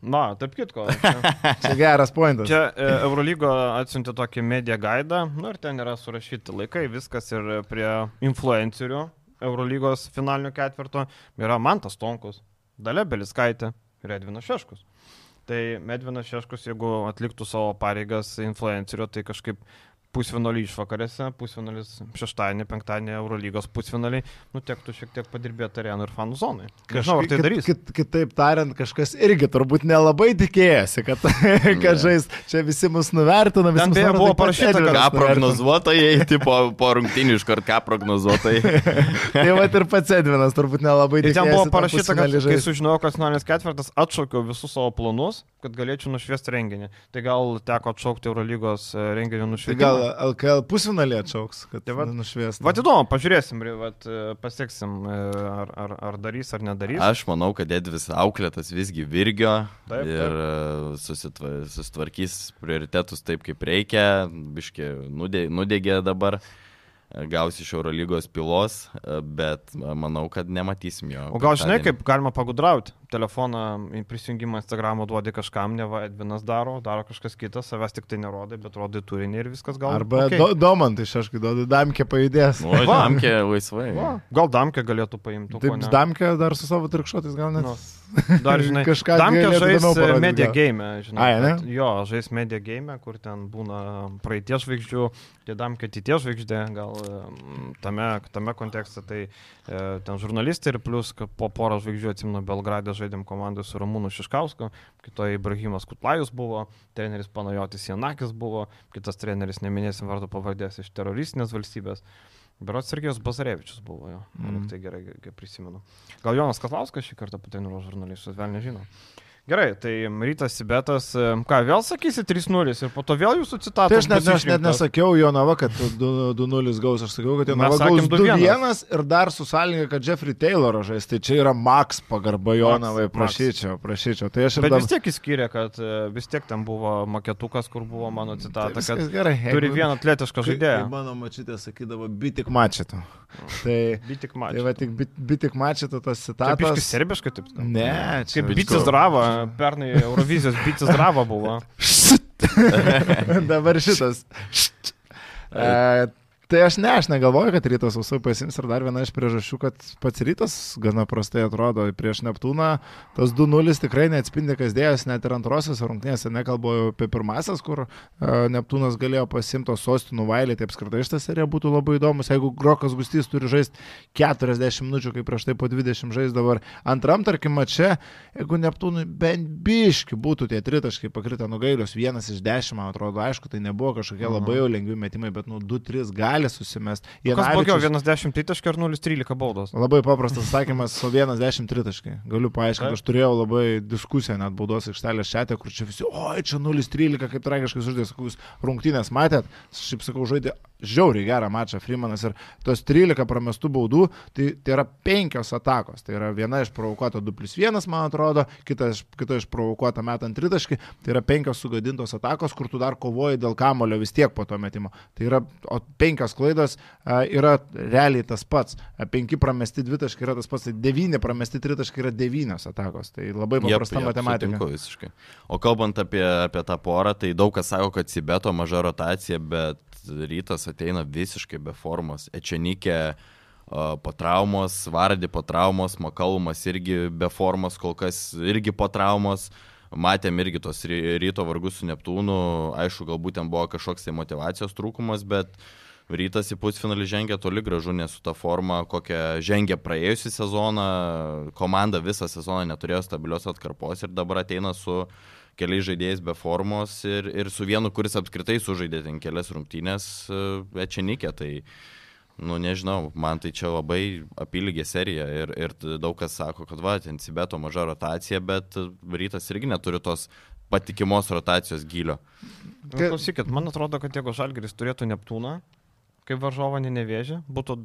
Na, taip kitko. Čia geras pointas. Čia e, Eurolygo atsiuntė tokį media guidą, nu ir ten yra surašyti laikai, viskas ir prie influencerių Eurolygos finalinio ketvirto yra Mantas Tonkus, Dalė Beliskaitė ir Edvinas Šeškus. Tai Edvinas Šeškus, jeigu atliktų savo pareigas influencerio, tai kažkaip pusfinalį išvakarėse, pusfinalis šeštadienį, penktadienį Eurolygos pusfinaliai, nu tektų šiek tiek padirbėti arenų ir fanų zonai. Kažkaip tai darys. Kit, kit, kitaip tariant, kažkas irgi turbūt nelabai tikėjasi, kad, kad žais, čia visi mus nuvertina, visi mus nuvertina. buvo parašyta, ką prognozuotojai, tipo po rungtinių iškart ką prognozuotojai. tai va ir pats Edvinas turbūt nelabai tikėjosi. Ten buvo parašyta, kad kai sužinojau, kas finalinis ketvirtas, atšaukiau visus savo planus, kad galėčiau nušviesti renginį. Tai gal teko atšaukti Eurolygos e, renginį nušviesti. LKL pusfinalį atšauks, kad tai nušviestų. Vat įdomu, pažiūrėsim, vat, e, pasieksim, e, ar, ar, ar darys ar nedarys. Aš manau, kad Edvis auklėtas visgi virgio taip, taip. ir e, susitva, susitvarkys prioritetus taip, kaip reikia, biški nudegė dabar gausi iš Eurolygos pilos, bet manau, kad nematysim jo. O gal žinai, kaip galima pagudrauti? telefoną prisijungimą Instagramo duodi kažkam, ne va Edvinas daro, daro kažkas kitas, savęs tik tai nerodai, bet rodai turinį ir viskas gal. Arba okay. do, Domantai, aš kai duodu Damkė pajudės. O, Damkė laisvai. Va. Gal Damkė galėtų paimti. Taip, Damkė dar su savo trikšotais gal net. No. Dar, žinai, kažką Damkė žais media game, žinai. Ai, ne? Jo, žais media game, kur ten būna praeities žvaigždžių, tie Damkė ateities žvaigždė, gal tame, tame kontekste, tai e, ten žurnalistai ir plus po porą žvaigždžių atsimenu Belgradė žaidėm komandai su Ramūnu Šiškausku, kitoje Ibrahimas Kutlajus buvo, treneris Panajotis Janakis buvo, kitas treneris, neminėsim vardo pavardės, iš teroristinės valstybės. Berots Sergijos Bazarevičius buvo jo, mm. tai gerai, kaip prisimenu. Gal Jonas Katlauskas šį kartą pateniro žurnalistus, vėl nežinau. Gerai, tai rytas Sibetas, ką vėl sakysi 3-0 ir po to vėl jūsų citatą. Tai aš net, aš net nesakiau Jonava, kad 2-0 gaus, aš sakiau, kad Jonava gaus 2-1 ir dar su sąlyga, kad Jeffrey Taylor žais, tai čia yra Max pagarba Jonavai, prašyčiau, prašyčiau. Tai Bet dar... vis tiek įskyrė, kad e, vis tiek ten buvo maketukas, kur buvo mano citata, tai kad gerai, jeigu, turi vieną atletišką žaidėją. Mano mačytė sakydavo, bitik mačytų. Tai, bitik mačytų. Tai va, tik bitik mačytų tas citatas. Serbiškai taip. Ne, čia. Kaip bitis drava pernai Eurovizijos bitis drava buvo. Dabar šitas. E, Tai aš ne, aš negalvoju, kad rytas sausai pasims ir dar viena iš priežasčių, kad pats rytas gana prastai atrodo prieš Neptūną. Tas 2-0 tikrai neatspindi, kas dėjosi net ir antrosios rungtynėse, nekalbu apie pirmasias, kur uh, Neptūnas galėjo pasimto sostinų vailį, tai apskritai šitą seriją būtų labai įdomus, jeigu Grokas Gustys turi žaisti 40 minučių, kaip prieš tai po 20 žais dabar. Antram, tarkim, mače, jeigu Neptūnui bent biški būtų tie tritaškai pakritę nugailius, vienas iš dešimt, man atrodo, aišku, tai nebuvo kažkokie labai jau lengvi metimai, bet nu 2-3 gali gali susimest. Kas blogiau, 1-10 tritaškai ar 0-13 baudos? Labai paprastas atsakymas, o 1-10 tritaškai. Galiu paaiškinti, aš turėjau labai diskusiją net baudos aikštelės šetė, kur čia visi, oi, čia 0-13, kaip tragiškai sakau, jūs rungtynės matėt, šiaip sakau, žaidė žiauriai gerą mačą Freemanas ir tos 13 pramestų baudų, tai, tai yra penkios atakos. Tai yra viena išprovokuota 2 plus 1, man atrodo, kita, kita išprovokuota metant tritaškį, tai yra penkios sugadintos atakos, kur tu dar kovoji dėl kamulio vis tiek po to metimo. Tai yra, o penkios klaidos a, yra realiai tas pats. A, penki pramesti dvitaškai yra tas pats, tai devyni pramesti tritaškai yra devynios atakos. Tai labai paprasta Jep, jep, matematika. Visiškai. O kalbant apie, apie tą porą, tai daug kas sako, kad Sibeto maža rotacija, bet rytas ateina visiškai be formos. Ečenikė uh, po traumos, Vardį po traumos, Makalumas irgi be formos, kol kas irgi po traumos. Matėm irgi tos ry- ryto vargus su Neptūnu, aišku, galbūt ten buvo kažkoks tai motivacijos trūkumas, bet rytas į pusfinalį žengia toli gražu, nes su ta forma, kokią žengė praėjusią sezoną, komanda visą sezoną neturėjo stabilios atkarpos ir dabar ateina su keliais žaidėjais be formos ir, ir su vienu, kuris apskritai sužaidė ten kelias rungtynės, Ečenikė. Tai, nu nežinau, man tai čia labai apylygė serija ir, ir daug kas sako, kad va, ten Sibeto maža rotacija, bet rytas irgi neturi tos patikimos rotacijos gilio. Nu, Klausykit, man atrodo, kad jeigu Žalgeris turėtų Neptūną, kaip varžovą nevėžį, būtų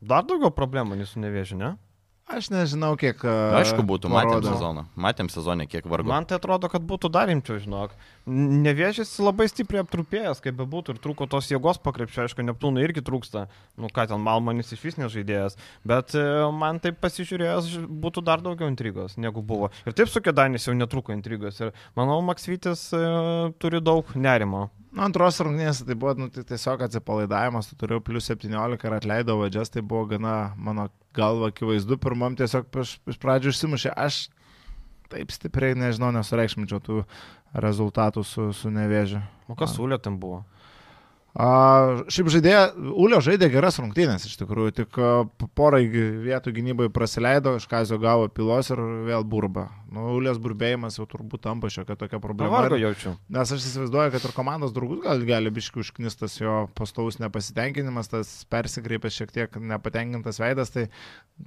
dar daugiau problemų nei su nevėžiu, ne? Aš nežinau, kiek. a, Aišku, būtų, matėm parodo. sezoną. Matėm sezonę, kiek vargu. Man tai atrodo, kad būtų dar rimčiau, žinok. Nevėžys labai stipriai aptrupėjęs, kaip bebūtų, ir trūko tos jėgos pakrepšio, aišku, Neptūnai irgi trūksta. Nu, ką ten, Malmanis iš vis nežaidėjas. Bet e, man taip pasižiūrėjęs būtų dar daugiau intrigos, negu buvo. Ir taip su Kedanis jau netruko intrigos. Ir manau, Maksvitis e, turi daug nerimo. Nu, antros rungtynės tai buvo nu, tai tiesiog atsipalaidavimas, tu turėjau plus 17 ir atleido vadžias, tai buvo gana mano galva akivaizdu, pirmam tiesiog iš, iš pradžių išsimušė, aš taip stipriai, nežinau, nesureikšminčiau tų rezultatų su, su nevėžiu. O kas sulė ten buvo? A, šiaip žaidėja, Ulio žaidė geras rungtynės iš tikrųjų, tik a, p- porą gy- vietų gynybai praleido, iš Kazio gavo pilos ir vėl burba. Nu, Ulios burbėjimas jau turbūt tampa šiokia tokia problema. Pavargo Ir- jaučiu. Nes aš įsivaizduoju, kad ir komandos draugus gal, gali biški užknistas jo pastovus nepasitenkinimas, tas persikreipęs šiek tiek nepatenkintas veidas, tai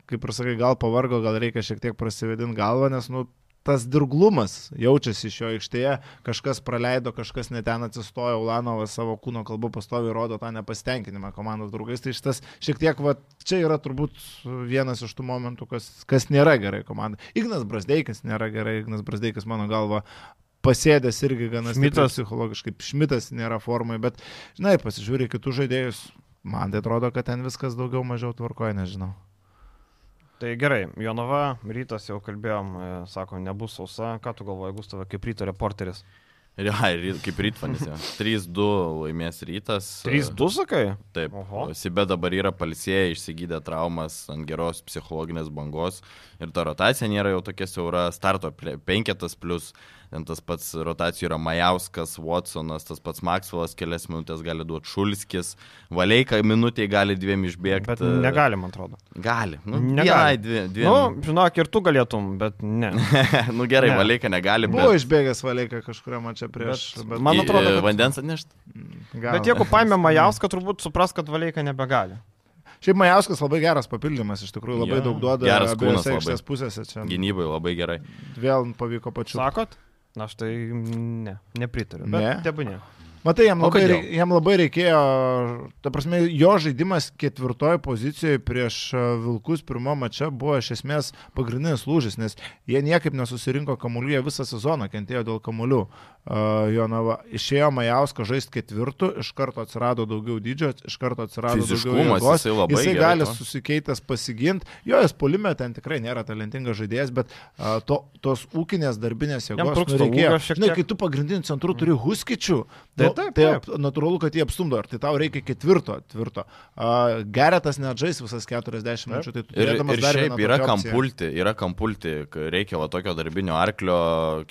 kaip ir sakai, gal pavargo, gal reikia šiek tiek prasivedinti galvą, nes, nu, tas dirglumas jaučiasi iš jo aikštėje, kažkas praleido, kažkas neten atsistojo, Ulanovas savo kūno kalbu pastovi rodo tą nepasitenkinimą komandos draugais, tai šitas šiek tiek, va, čia yra turbūt vienas iš tų momentų, kas, kas nėra gerai komandai. Ignas Brasdeikas nėra gerai, Ignas Brasdeikas mano galva pasėdęs irgi gana Šmitas. psichologiškai. Šmitas nėra formai, bet, žinai, pasižiūrė kitus žaidėjus. Man tai atrodo, kad ten viskas daugiau mažiau tvarkoja, nežinau. Tai gerai, Jonava, rytas jau kalbėjom, e, sako, nebus sausa. Ką tu galvoji, Gustavai, kaip ryto reporteris? Ja, kaip rytvanis. jo. 3-2 laimės rytas. 3-2 sakai? Taip. Oho. Sibė dabar yra palsėję, išsigydė traumas ant geros psichologinės bangos ir ta rotacija nėra jau tokia siaura. Starto penketas plus, ten tas pats rotacijų yra Majauskas, Watsonas, tas pats Maxwellas kelias minutės gali duoti Šulskis, Valeika minutėje gali dviem išbėgti. Bet negali, man atrodo. Gali. Nu, Negali. vienai, dvi, dviem. Nu, žinok, ir tu galėtum, bet ne. nu gerai, ne. Valeika negali. Buvo Bet, išbėgęs Valeika kažkuriam čia prieš. Bet Bet, man atrodo, e, kad- Vandens atnešti? gal. Bet jeigu paėmė Majauską, turbūt supras, kad Valeika nebegali. Šiaip Majauskas labai geras papildymas, iš tikrųjų labai Jo. daug duoda Geras kūnas labai. aikštės pusėse. Čia Gynybai labai gerai. vėl pavyko pačiu. Sakot? Na, aš tai ne, nepritariu. Bet Ne? tebūnė. Matai, jam labai, reik, jam labai reikėjo, ta prasme, jo žaidimas ketvirtoje pozicijoje prieš a, Vilkus pirmo mače buvo iš esmės pagrindinis lūžis, nes jie niekaip nesusirinko kamuolių, jie visą sezoną kentėjo dėl kamuolių. Uh, Jonava išėjo Majausko žaisti ketvirtų, iš karto atsirado daugiau dydžio, iš karto atsirado daugiau jėgos. jisai jisai gali tuo. susikeitęs pasiginti, jo jis polime ten tikrai nėra talentingas žaidėjas, bet uh, to, tos ūkinės darbinės jėgos nu, reikėjo. Žinai, tiek. kai tu pagrindiniu centru turi huskičių, Tai taip, tai taip. ap- natūralu, kad jie apstumdo, ir tai tau reikia ketvirto, tvirto. Uh, Geretas neatžais visas 40 minučių, tai tu Ir, turėdamas ir šiaip yra tokią kam opciją. pulti, yra kam pulti, k- reikia va tokio darbinio arklio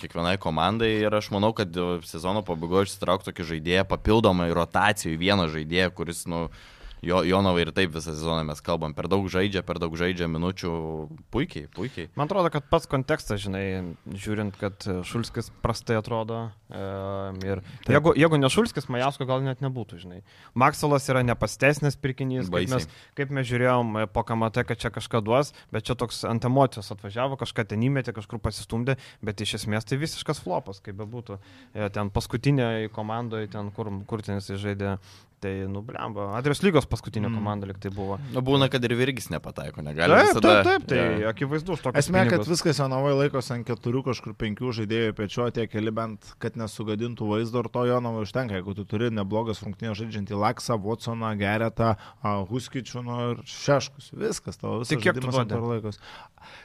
kiekvienai komandai ir aš manau, kad sezono pabaigoje išsitraukti tokį žaidėją papildomai rotacijų vieną žaidėją, kuris, nu, Jo, Jonovai ir taip visą sezoną mes kalbam, per daug žaidžia, per daug žaidžia minučių, puikiai, puikiai. Man atrodo, kad pats kontekstas, žinai, žiūrint, kad Šulskis prastai atrodo. E, jeigu, jeigu ne Šulskis, Majasko gal net nebūtų, žinai. Maksalas yra nepastesnis pirkinys, kaip mes, kaip mes žiūrėjom e, po kamate, kad čia kažką duos, bet čia toks ant emocijos atvažiavo, kažką ten įmetė, kažkur pasistumdė, bet iš esmės tai visiškas flopas, kaip bebūtų. E, ten paskutinė komandoje, ten kur, kur ten jis žaidė Tai, nu, blemba. Adrios lygos paskutinė mm. komanda liktai buvo. Nu, būna, kad ir Virgis nepataiko, negali. Taip, visada... taip, taip, tai ja. akivaizdu už to. Esmė, kad viskas Jonovai laikosi ant keturių, kažkur penkių žaidėjų pečio, tie keli bent, kad nesugadintų vaizdo ir to Jonovai užtenka. Jeigu tu turi neblogas rungtynės žaidžiantį Laksą, Watsoną, Geretą, Huskičių nu, ir Šeškus, viskas tavo visas. Tik kiek tu duodi? Laikos.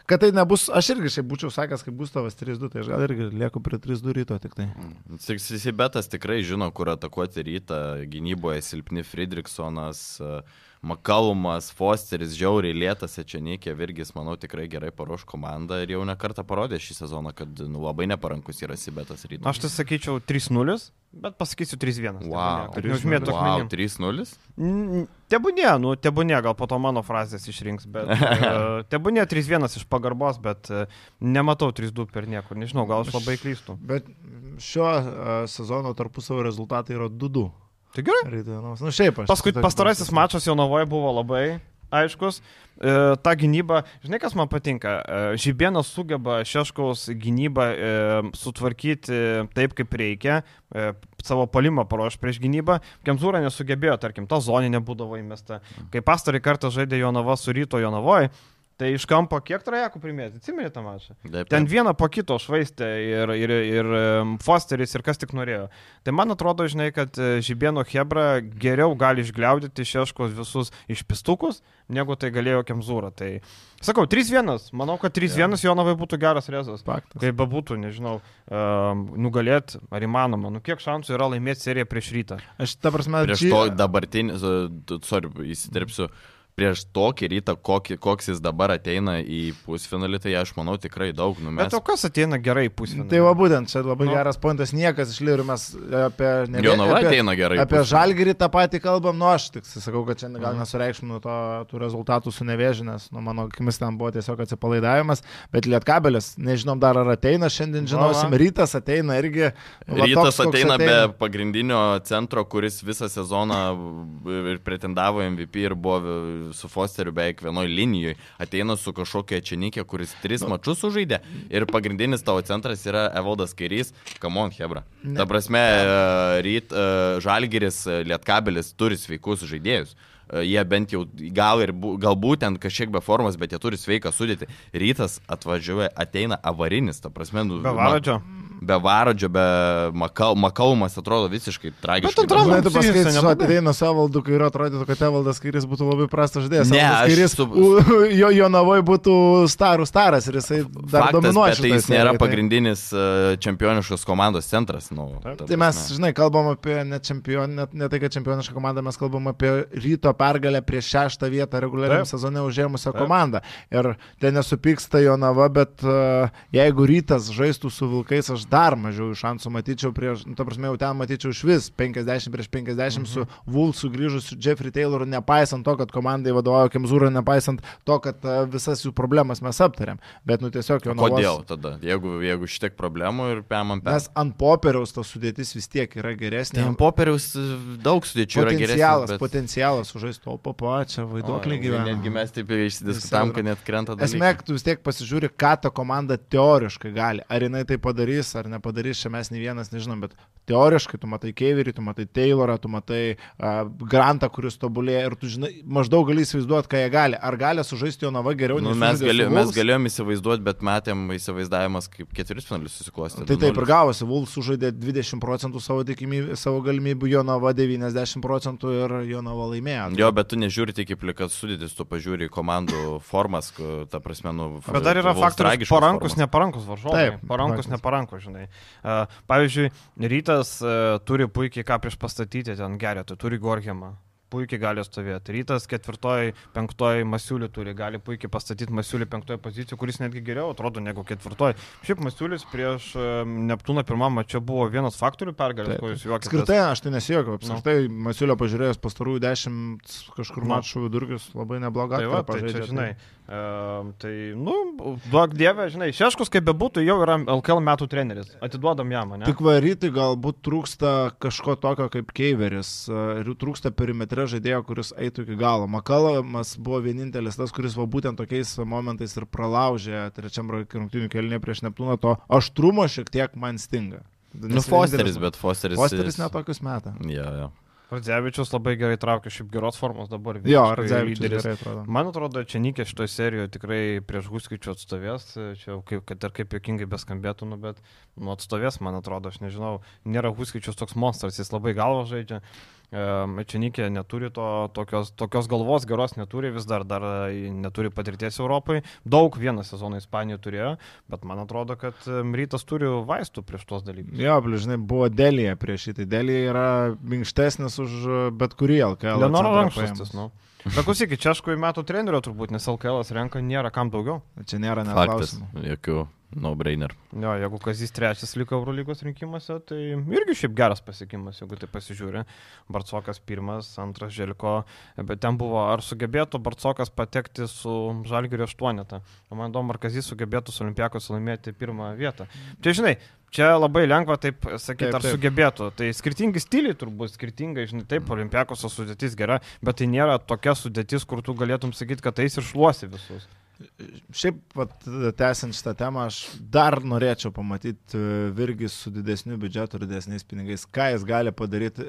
Kad tai nebus, aš irgi šiaip būčiau sakęs, kai bus tavas 3-2, tai aš gal irgi lieku prie 3-2 ryto tik tai. Mm. Sibetas tikrai žino, kur atakuoti rytą gynyboje silpni Friedrichsonas, e, Makalumas, Fosteris, žiauriai lėtas, Ečenikė, Virgis, manau, tikrai gerai paruoš komandą ir jau nekartą parodė šį sezoną, kad nu, labai neparankus yra Sibetas rytas. Aš tai sakyčiau 3-0, bet pasakysiu 3-1. Wow, wow 3-0? Tebūnė, nu, tebūnė, gal po to mano frazės išrinks, bet uh, tebūnė 3-1 iš pagarbos, bet uh, nematau 3-2 per niekur, nežinau, gal aš labai klystu. Bet šio uh, sezono tarpusavio rezultatai yra 2-2. Tai gerai. Rytdienos. Nu, šiaip aš. Paskui pastarasis mačas Jonavoje buvo labai aiškus. E, ta gynyba, žinai, kas man patinka, e, Žibienas sugeba Šeškaus gynybą e, sutvarkyti taip, kaip reikia, e, savo palimą paruoš prieš gynybą. Kemzūra nesugebėjo, tarkim, ta zoninė būdavo įmesta. Kai pastarį kartą žaidė Jonava su ryto Jonavoje, Tai iš kampo kiek trajekų primėti, atsimeni tą mačą? Taip, Ten vieną po kito švaistė ir, ir, ir Fosteris ir kas tik norėjo. Tai man atrodo, žinai, kad e, Žibėno Hebra geriau gali išgliaudyti Šeškos visus išpistukus, negu tai galėjo Kemzūra. Tai sakau, 3-1. Manau, kad 3-1 ja. Jonovai būtų geras rezas. Faktas. Kaip bebūtų, nežinau, um, nugalėti ar įmanoma. Nu, kiek šansų yra laimėti seriją prieš rytą? Aš, ta prasme, prieš to dabartinį, sorry, įsiterpsiu. Mm prieš tokį rytą, kokį, koks jis dabar ateina į pusfinalį, tai aš manau tikrai daug numės. Bet o kas ateina gerai į pusfinalį? Tai va būtent, čia labai nu. geras pointas, niekas iš lyrų mes apie... Ne, Jonava apie, ateina gerai. Apie žalgirį tą patį kalbam, nu aš tik sakau, kad čia gal nesureikšminu to, tų rezultatų su nevėžinės, nu mano akimis ten buvo tiesiog atsipalaidavimas, bet lietkabelis, nežinom dar ar ateina, šiandien žinosim, va. rytas ateina irgi. Va, rytas toks, ateina, ateina be pagrindinio centro, kuris visą sezoną ir pretendavo MVP ir buvo su Fosteriu beveik vienoj linijoje, ateina su kažkokia čianikė, kuris tris nu. mačius sužaidė ir pagrindinis tavo centras yra Evaldas Kairys, Kamon Hebra. Ne. Ta prasme, e, ryt e, Žalgiris, e, Lietkabelis turi sveikus žaidėjus jie bent jau gal ir bu, galbūt ten kažkiek be formos, bet jie turi sveiką sudėti. Rytas atvažiuoja, ateina avarinis, ta prasme, nu, be varadžio. Man, be Varadžio, be Makal, Makalmas atrodo visiškai tragiškai. Bet atrodo, tu pasakai, kad ateina Savaldu, kai yra atrodytų, kad Evaldas Kairis būtų labai prastas žaidėjas. Ne, Kairis, su... jo, jo navoj būtų starų staras ir jisai dar Faktas, dominuoja. Tai jis nėra tai... pagrindinis uh, čempioniškos komandos centras. Nu, tai mes, žinai, kalbam apie ne, čempion, ne, ne tai, kad čempionišką komandą, mes kalbam apie ryto pergalę prieš šeštą vietą reguliariam sezone užėmusią komandą. Ir ten nesupyksta jo nava, bet uh, jeigu rytas žaistų su Vilkais, aš dar mažiau šansų matyčiau prieš, nu, ta prasme, jau ten matyčiau iš vis 50 prieš 50 mhm. su Vulsu grįžusiu Jeffrey Tayloru, nepaisant to, kad komandai vadovauja Kemzūra, nepaisant to, kad uh, visas jų problemas mes aptarėm. Bet, nu, tiesiog jo nuomonė. Kodėl tada, jeigu, jeigu šitiek problemų ir pėmam per... Nes ant popieriaus ta sudėtis vis tiek yra geresnė. Tai ant popieriaus e, daug sudėčių yra geresnė. Bet... Potencialas sužaisti to papo, čia vaiduoklį gyvena. Netgi mes taip išsidiskutavom, kad net krenta dalykai. Esmė, tu vis tiek pasižiūri, ką ta komanda teoriškai gali. Ar jinai tai padarys, ar nepadarys, čia mes nei vienas nežinom, bet teoriškai tu matai Keverį, tu matai Taylorą, tu matai uh, Grantą, kuris tobulėja ir tu žinai, maždaug gali įsivaizduoti, ką jie gali. Ar gali sužaisti jo nava geriau? Nu, mes, gali, mes galėjom įsivaizduoti, bet matėm įsivaizdavimas, kaip keturis finalius susiklosti. Tai taip ir gavosi, Vulfs sužaidė 20 procentų savo, savo galimybių, jo nava 90 procentų ir jo nava laimėjo. Jo, bet tu nežiūri tik į plikas sudėtis, tu pažiūri komandų formas, ta prasme, nu... Bet dar yra faktorius parankus, neparankus varžovai. Taip, parankus, neparankus, žinai. Pavyzdžiui, rytas turi puikiai ką prieš pastatyti ten gerėtų, turi Gorgiamą. Puikiai gali stovėti. Rytas ketvirtoji, penktoji Masiulį turi, gali puikiai pastatyti Masiulį penktoji poziciją, kuris netgi geriau atrodo negu ketvirtoji. Šiaip Masiulis prieš Neptūną pirmą čia buvo vienas faktorių pergalės, kuris juokėsi. Apskritai, aš tai nesijokiu, nu. apskritai no. Masiulio pažiūrėjęs pastarųjų dešimt kažkur no. mačų vidurkius labai neblogai. Tai va, tai čia, žinai, e, tai, nu, duok dievę, žinai, Šeškus kaip bebūtų jau yra LKL metų treneris, atiduodam jam, ne? Tik varyti galbūt trūksta kažko tokio kaip Keiveris, ir trūksta perimetre žaidėjo, kuris eitų iki galo. Makalamas buvo vienintelis tas, kuris va būtent tokiais momentais ir pralaužė trečiam rungtynių kelnė prieš Neptūną, to aštrumo šiek tiek man stinga. Nu, Fosteris, bet Fosteris. Fosteris netokius metą. Jo, jo. Radzevičius labai gerai traukia, šiaip geros formos dabar. Jo, Radzevičius gerai atrodo. Man atrodo, čia Nikė šitoje serijoje tikrai prieš Huskičių atstovės, čia kaip, kad ir kaip jokingai beskambėtų, nu, bet nu, atstovės, man atrodo, aš nežinau, nėra Huskičius toks monstras, jis labai galvo žaidžia. Čianikė neturi to, tokios, tokios galvos geros, neturi vis dar, dar neturi patirties Europai. Daug vieną sezoną Ispanijoje turėjo, bet man atrodo, kad rytas turi vaistų prieš tos dalykus. Jo, žinai, buvo Delija prieš šitą. Delija yra minkštesnis už bet kurį LKL. Lenoro rankšluostis, nu. Bet klausykit, čia aš kui metų trenerio turbūt, nes LKL renka nėra kam daugiau. Čia nėra net klausimų. Jokių No brainer. Jo, jeigu Kazys trečias liko Eurolygos rinkimuose, tai irgi šiaip geras pasiekimas, jeigu tai pasižiūri. Barcokas pirmas, antras Želiko, bet ten buvo, ar sugebėtų Barcokas patekti su Žalgirio aštuonetą. Man įdomu, ar Kazys sugebėtų su Olimpiakos laimėti pirmą vietą. Čia žinai, Čia labai lengva taip sakyti, ar taip. sugebėtų. Tai skirtingi stiliai turbūt, skirtingai, žinai, taip, olimpiakos sudėtis gera, bet tai nėra tokia sudėtis, kur tu galėtum sakyti, kad tai ir šluosi visus. Šiaip, vat, tęsiant šitą temą, aš dar norėčiau pamatyti e, Virgis su didesniu biudžetu ir didesniais pinigais, ką jis gali padaryti.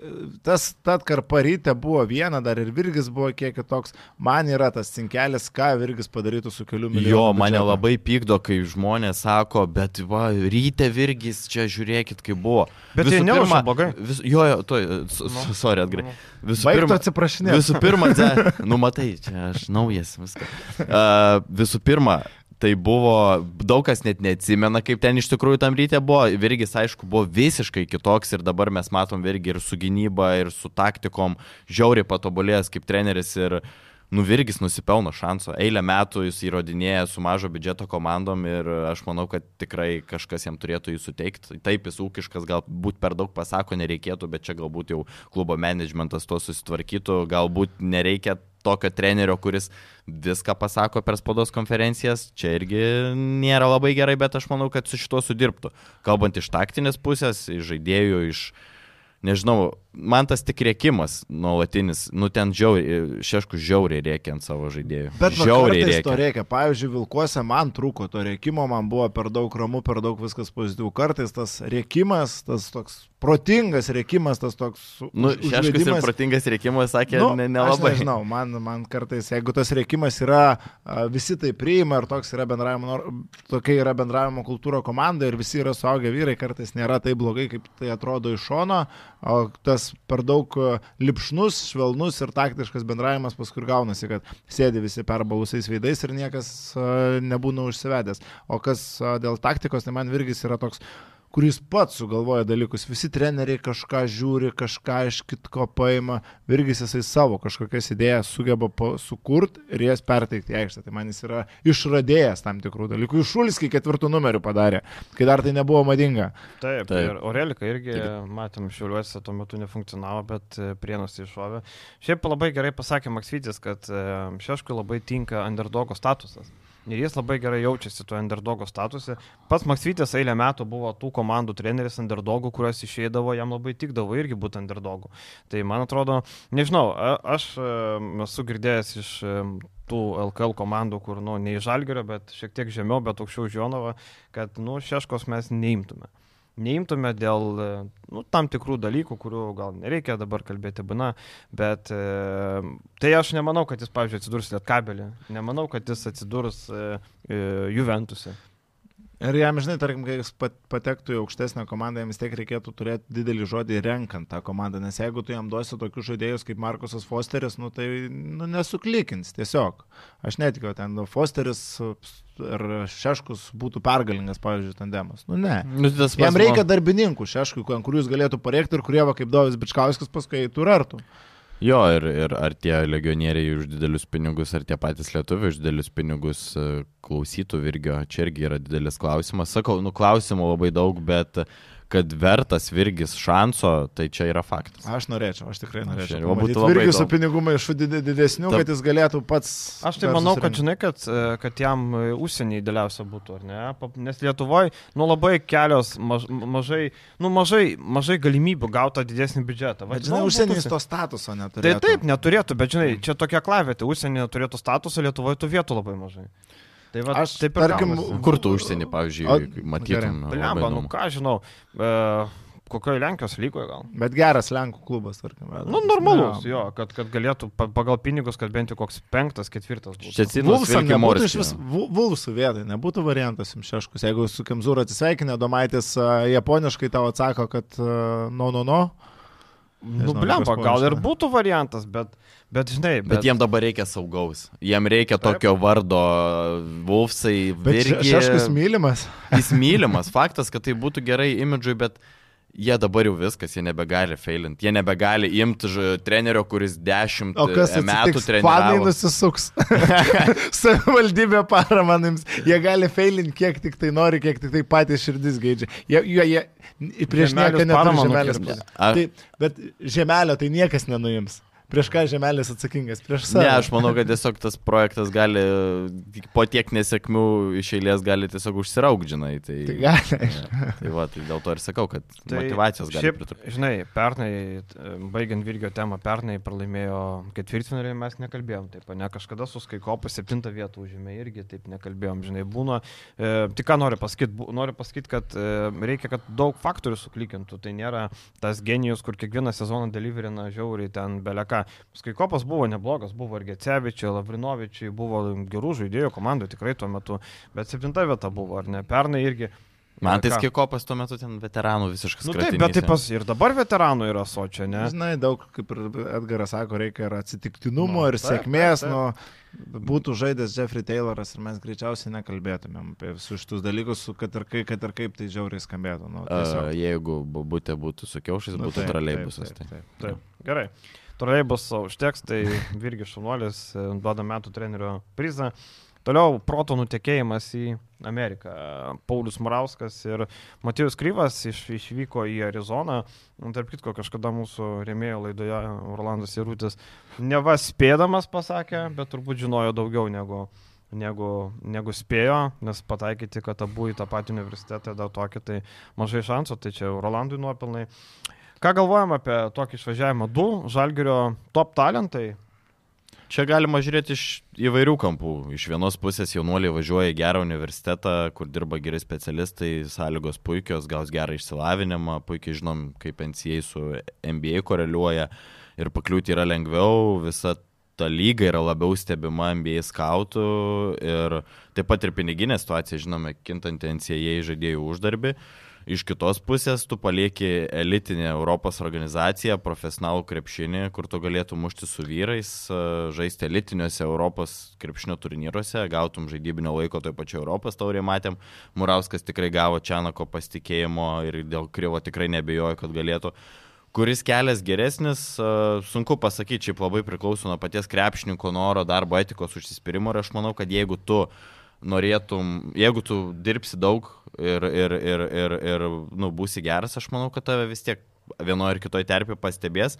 Tas, tad karparytė buvo viena, dar ir Virgis buvo kiek kitoks. Man yra tas cinkelis, ką Virgis padarytų su keliu milijonų. Jo, mane biudžetu. labai pykdo, kai žmonės sako, bet va, ryte Virgis, čia žiūrėkit, kaip buvo. Bet visų tai neužma blogai. Vis, jo, jo, to, no. sorry, atgrai. No. Visų pirma, atsiprašinė. Visų pirma, dze, nu matai, čia aš naujas viską. Uh, visų pirma, tai buvo, daug kas net neatsimena, kaip ten iš tikrųjų tam ryte buvo. Virgis, aišku, buvo visiškai kitoks ir dabar mes matom Virgį ir su gynyba, ir su taktikom, žiauriai patobulėjęs kaip treneris ir uh, Nuvirgis nusipelno šanso. Eilę metų jis įrodinėja su mažo biudžeto komandom ir aš manau, kad tikrai kažkas jam turėtų jį suteikti. Taip, jis ūkiškas, galbūt per daug pasako nereikėtų, bet čia galbūt jau klubo managementas to susitvarkytų, galbūt nereikia tokio trenerio, kuris viską pasako per spaudos konferencijas, čia irgi nėra labai gerai, bet aš manau, kad su šituo sudirbtų. Kalbant iš taktinės pusės, iš žaidėjų, iš nežinau, man tas tik rėkimas nuolatinis, nu ten žiauriai, šešku žiauriai rėkia ant savo žaidėjų. Bet žiauriai rėkia. to reikia. Pavyzdžiui, Vilkuose man trūko to rėkimo, man buvo per daug ramu, per daug viskas pozityvų. Kartais tas rėkimas, tas toks protingas rėkimas, tas toks... Nu, šeškus ir protingas rėkimas, sakė, nu, ne, nelabai. Aš nežinau, man, man kartais, jeigu tas rėkimas yra, visi tai priima ir toks yra bendravimo, tokia yra bendravimo kultūra komanda ir visi yra suaugę vyrai, kartais nėra taip blogai, kaip tai atrodo iš šono, o tas tas per daug e, lipšnus, švelnus ir taktiškas bendravimas paskui gaunasi, kad sėdi visi perbalusiais veidais ir niekas e, nebūna užsivedęs. O kas e, dėl taktikos, tai man Virgis yra toks kuris pats sugalvoja dalykus. Visi treneriai kažką žiūri, kažką iš kitko paima, virgis jisai savo kažkokias idėjas sugeba sukurti ir jas perteikti aikštę. Tai man jis yra išradėjęs tam tikrų dalykų. Iš Šulskį ketvirtų numerių padarė, kai dar tai nebuvo madinga. Taip, Taip. ir Orelika irgi, Taip. matėm, šiuliuose tuo metu nefunkcionavo, bet e, prienos iššovė. Šiaip labai gerai pasakė Maksvytis, kad e, Šeškui labai tinka underdogo statusas. Ir jis labai gerai jaučiasi tuo underdogo statuse. Pats Maksvytis eilę metų buvo tų komandų treneris underdogų, kurios išeidavo, jam labai tikdavo irgi būti underdogų. Tai man atrodo, nežinau, aš esu girdėjęs iš tų LKL komandų, kur, nu, ne iš Žalgerio, bet šiek tiek žemiau, bet aukščiau Žionovo, kad, nu, šeškos mes neimtume neimtume dėl nu, tam tikrų dalykų, kurių gal nereikia dabar kalbėti bana, bet e, tai aš nemanau, kad jis, pavyzdžiui, atsidurs Lietkabelį, nemanau, kad jis atsidurs e, e, Juventuse. Ir jam, žinai, tarkim, kai jis patektų į aukštesnę komandą, jam vis tiek reikėtų turėti didelį žodį renkant tą komandą, nes jeigu tu jam duosi tokius žaidėjus kaip Markusas Fosteris, nu tai nu, nesuklikins tiesiog. Aš netikiu, ten nu, Fosteris ir Šeškus būtų pergalingas, pavyzdžiui, tandemas. Nu ne. Nu, tai jam reikia darbininkų Šeškui, jis galėtų parėkti ir kurie, va, kaip Dovis Bičkauskas, paskui eitų ir artų. Jo, ir, ir ar tie legionieriai už didelius pinigus, ar tie patys lietuviai už didelius pinigus e, klausytų Virgio, čia irgi yra didelis klausimas. Sakau, nu klausimų labai daug, bet kad vertas Virgis šanso, tai čia yra faktas. Aš norėčiau, aš tikrai norėčiau. Aš būtų Virgis su pinigų maišu didesnių, Ta- kad jis galėtų pats. Aš tai manau, kad žinai, kad, e, kad jam e, užsienį idealiausia būtų, ar ne? Nes Lietuvoje, nu labai kelios, maž, mažai, nu mažai, mažai galimybių gauti tą didesnį biudžetą. Bet žinai, nu, užsienis būtų- to statuso Tai neturėtų. taip, neturėtų, bet žinai, čia tokia klavietė, užsienį turėtų statusą, Lietuvoje tų vietų labai mažai. Tai va, Aš, taip ir tarkim, gaunasi. Kur tu užsienį, pavyzdžiui, matytum? Blemba, nu ką žinau, e, kokioje Lenkijos lygoje gal. Bet geras Lenkų klubas, tarkim. Nu, normalus, jo, kad, kad galėtų pa- pagal pinigus, kad bent jau koks penktas, ketvirtas būtų. Ščecinos Vulfsam Vilki nebūtų iš Morskio. vis, Vu- Vulfsų vietai, nebūtų variantas jums šeškus. Jeigu su Kemzūru atsisveikinę, Domaitis a, japoniškai tau atsako, kad a, no, no, no. Nu, Nežinau, blemba, kas gal ir būtų variantas, bet, bet žinai, bet, Bet jiem dabar reikia saugaus. Jiem reikia Taip. tokio vardo Vulfsai, Bet še- Virgi. šeškus mylimas. Jis mylimas. Faktas, kad tai būtų gerai imidžui, bet jie dabar jau viskas, jie nebegali failinti. Jie nebegali imti trenerio, kuris dešimt O kas metų atsitiks? Fanai treniravo. nusisuks. Savivaldybė paramanims. Jie gali failinti kiek tik tai nori, kiek tik tai patys širdis geidžia. Jie, jie, jie prieš nieką neturi žemelės. Tai, bet žemelio tai niekas nenuims. Prieš ką žemelis atsakingas? Prieš save. Ne, aš manau, kad tiesiog tas projektas gali po tiek nesėkmių iš eilės gali tiesiog užsiraugdžinai. Tai, Tai gali. tai, va, tai dėl to ir sakau, kad Tai motivacijos gali pritrūkti. Žinai, pernai, baigiant Virgio temą, pernai pralaimėjo ketvirtfinalį, mes nekalbėjom, taip, ne kažkada su Skaikopu septintą vietą užėmė irgi, taip nekalbėjom, žinai, būna. E, tik ką noriu pasakyti, noriu pasakyti, kad e, reikia, kad daug faktorių suklykintų, tai nėra tas genijus, kur kiekvieną sezoną deliverina žiauriai ten beleka. Skaikopas buvo neblogas, buvo ir Gecevičiai, Lavrinovičiai, buvo gerų žaidėjų komandų tikrai tuo metu, bet septinta vieta buvo, ar ne? Pernai irgi. Man tai ką? skikopas tuo metu ten veteranų visiškas. Nu, taip, bet taip pas ir dabar veteranų yra sočia, ne? Žinai, daug, kaip ir Edgaras sako, reikia ir atsitiktinumo, Nu, ir taip, sėkmės. taip, Nu, būtų žaidęs Jeffrey Tayloras ir mes greičiausiai nekalbėtumėm apie visus šitus dalykus, su- kad ir, kai, kad ir kaip tai žiauriai skambėtų. Nu, tiesiog. jeigu būtė būtų su kiaušais, Nu, būtų taip, troleibusas. taip, Tai. taip, taip. Taip, gerai. Troleibus užteks, tai Virgis Šunuolis e, duoda metų trenerio prizą. Toliau proto nutekėjimas į Ameriką. Paulius Murauskas ir Matėjus Kryvas iš, išvyko į Arizoną. Tarp kitko, kažkada mūsų rėmėjo laidoje Orlandas Irūtis neva spėdamas pasakė, bet turbūt žinojo daugiau negu, negu, negu spėjo, nes pataikyti, kad abu į tą patį universitetą dar tokį, tai mažai šansų, tai čia Rolandui nuopelnai. Ką galvojam apie tokį išvažiavimą? Du Žalgerio top talentai. Čia galima žiūrėti iš įvairių kampų. Iš vienos pusės jaunuoliai važiuoja į gerą universitetą, kur dirba geri specialistai, sąlygos puikios, gaus gerą išsilavinimą, puikiai žinom, kaip NCA su NBA koreliuoja ir pakliūti yra lengviau, visa ta lyga yra labiau stebima NBA skautų ir taip pat ir piniginė situacija, žinome, kintanti NCA žaidėjų uždarbi. Iš kitos pusės tu palieki elitinę Europos organizaciją, profesionalų krepšinį, kur tu galėtum mušti su vyrais, e, žaisti elitiniuose Europos krepšinio turnyruose, gautum žaidybinio laiko toje pačioje Europos taurėje, matėm, Murauskas tikrai gavo Čianako pasitikėjimo ir dėl Kryvo tikrai nebejoju, kad galėtų. Kuris kelias geresnis, e, sunku pasakyti, šiaip labai priklauso nuo paties krepšininko noro, darbo etikos užsispyrimo ir aš manau, kad jeigu tu norėtum, jeigu tu dirbsi daug ir, ir, ir, ir, ir nu, būsi geras, aš manau, kad tave vis tiek vienoje ar kitoje terpėje pastebės.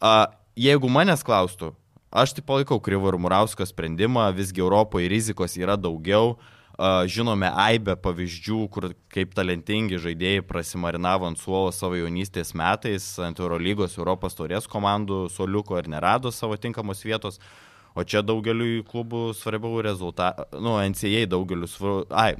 A, jeigu manęs klaustų, aš tai palaikau Kryvo ir Murausko sprendimą, visgi Europoje rizikos yra daugiau. A, Žinome aibę pavyzdžių, kur kaip talentingi žaidėjai prasimarinavo ant suolo savo jaunystės metais, ant Eurolygos, Europos taurės komandų suoliuko ir nerado savo tinkamos vietos. O čia daugeliu klubų svarbiau rezultatai, nu, NCA daugeliu svarbiau, ai,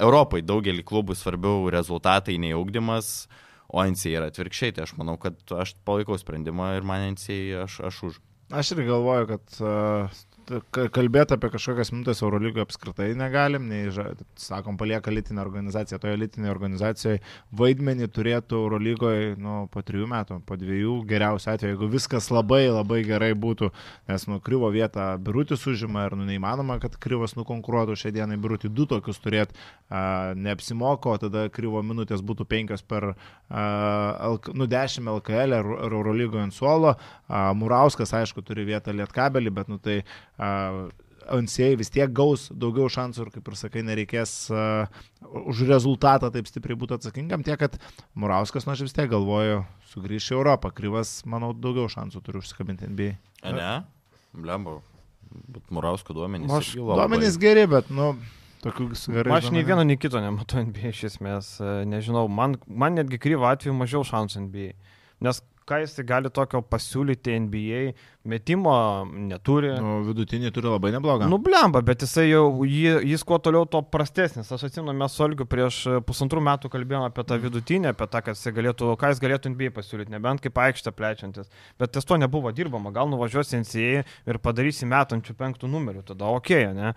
Europai daugelį klubų svarbiau rezultatai nei augdymas, o NCA yra atvirkščiai, tai aš manau, kad aš palaikau sprendimą ir man NCA aš, aš už. Aš ir galvoju, kad uh, kalbėti apie kažkokias minutės Eurolygoje apskritai negalim, nei, sakom, palieka litinę organizaciją. Toje litinėje organizacijoje vaidmenį turėtų Eurolygoje nu, po trijų metų, po dviejų geriausiu atveju, jeigu viskas labai labai gerai būtų, nes nu, kryvo vietą birutis užima ir nu, neįmanoma, kad kryvas nukonkuruotų šią dieną birutį du tokius turėti, neapsimoko, tada kryvo minutės būtų penkios per a, nu, 10 LKL ar Eurolygoje ant suolo. A, Murauskas, aišku, turi vietą lietkabelį, bet nu, tai Ansėjai vis tiek gaus daugiau šansų ir, kaip ir sakai, nereikės uh, už rezultatą taip stipriai būti atsakingam, tiek, kad Murauskas, nu aš vis tiek galvoju, sugrįš į Europą. Kryvas, manau, daugiau šansų turi užsikabinti NBA. A, ne? Blembo. Bet Murausko duomenys. Aš duomenys geri, bet, nu, tokių gerai. Aš nei vieno, nei kito nematau NBA iš esmės. Nežinau, man, man netgi kryvo atveju mažiau šansų NBA. Nes ką jis gali tokio pasiūlyti NBA, metimo neturi. Nu, vidutinį turi labai neblogą. Nu, blemba, bet jisai jau, jį, jis kuo toliau, to prastesnis. Aš atsimenu, mes su Olgiu prieš pusantrų metų kalbėjome apie tą vidutinį, apie tą, kas galėtų, ką jis galėtų NBA pasiūlyti, nebent kaip aikštę plečiantis. Bet ties to nebuvo dirbama, gal nuvažiuosi NCA ir padarysi metančių penktų numerių, tada ok, ne?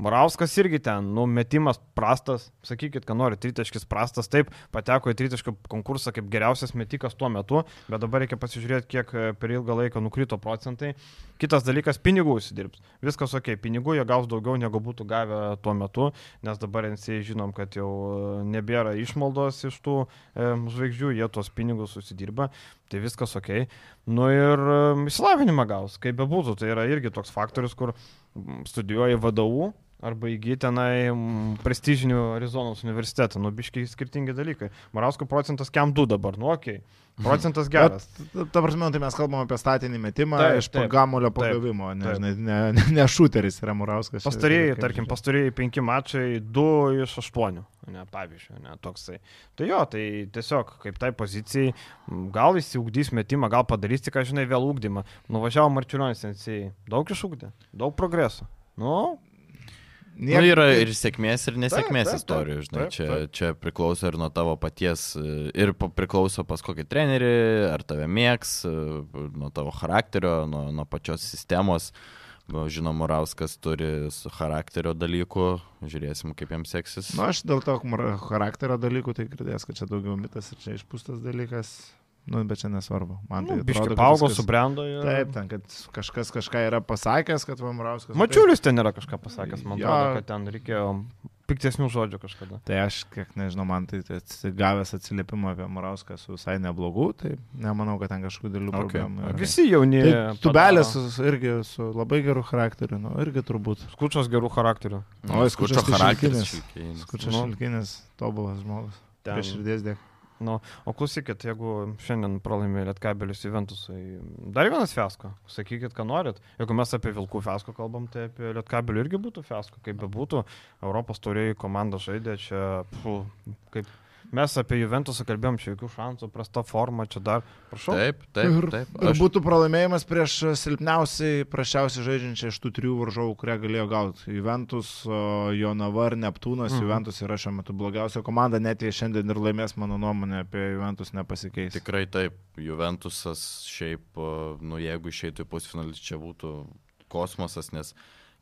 Morauskas irgi ten, numetimas prastas, sakykit, ką nori, tritaškis prastas, taip, pateko į tritaškio konkursą kaip geriausias metikas tuo metu, bet dabar reikia pasižiūrėti, kiek e, per ilgą laiką nukrito procentai. Kitas dalykas, pinigų užsidirbs. Viskas ok, pinigų jie gaus daugiau negu būtų gavę tuo metu, nes dabar NCA žinom, kad jau e, nebėra išmaldos iš tų e, žvaigždžių, jie tuos pinigus susidirba, tai viskas ok. Nu ir e, išsilavinimą gaus, kaip bebūtų, tai yra irgi toks faktorius, kur studijuoji vadovų arba įgyti tenai prestižinių Arizonos universitetą, nu biškiai skirtingi dalykai. Marausko procentas kiam 2 dabar, nu ok. Procentas geras. Bet, ta prasme, tai mes kalbame apie statinį metimą taip, iš pagamulio pagavimo, ne, ne, ne, ne, šuteris yra Murauskas. Pastarėjai, tarkim, pastarėjai penki mačai, du iš aštuonių, ne, pavyzdžiui, ne, toksai. Tai jo, tai tiesiog kaip tai pozicijai, gal įsiugdys metimą, gal padarys tik, žinai, vėl ugdymą. Nuvažiavo Marčiulionis daug išugdė, daug progreso. Nu, Niek... Nu, yra ir sėkmės, ir nesėkmės taip, taip, istorijų, žinai, taip, taip. Čia, čia priklauso ir nuo tavo paties, ir priklauso pas kokį trenerį, ar tave mėgs, nuo tavo charakterio, nuo, nuo pačios sistemos. Žinoma, Morauskas turi su charakterio dalykų, žiūrėsim, kaip jam seksis. Na, nu, aš dėl to charakterio dalykų tai girdėjęs, kad čia daugiau mitas ir čia išpūstas dalykas. Nu, bet čia nesvarbu. Man tai nu, atrodo, paaugo, viskas... subrendo. Ir... Taip, ten, kad kažkas kažką yra pasakęs, kad Vamrauskas. Mačiulis ten yra kažką pasakęs, man jo... atrodo, kad ten reikėjo piktesnių žodžių kažkada. Tai aš, kiek nežinau, man tai, tai gavęs atsiliepimą apie Marauską su visai neblogu, tai nemanau, kad ten kažkokių dėlių okay. problemų. Okay. Visi jauni. Tai, tubelės irgi su labai geru charakteriu, nu, irgi turbūt. Skučas gerų charakterių. O, skučas charakteris. Skučas šilkinis, tobulas žmogus. Ten. Prie širdies dėk. Nu, o klausykit, jeigu šiandien pralaimė Lietkabelis Juventusai, dar vienas fiasko, sakykit, ką norit. Jeigu mes apie Vilkų fiasko kalbam, tai apie Lietkabelį irgi būtų fiasko, kaip be būtų. Europos tauriai komanda žaidė čia, pfu, kaip Mes apie Juventusą kalbėjom, čia jokių šansų, prasta forma, čia dar, prašau. Taip, taip. Taip aš... ir būtų pralaimėjimas prieš silpniausiai, prašiausiai žaidžiančią iš tų trijų varžovų, kurie galėjo gauti. Juventus, Jonava ir Neptūnas. Mhm. Juventus yra šiuo metu blogiausia komanda, net jei šiandien ir laimės, mano nuomonė apie Juventus nepasikeis. Tikrai taip. Juventusas šiaip, nu jeigu išeitų į pusfinalį, čia būtų kosmosas, nes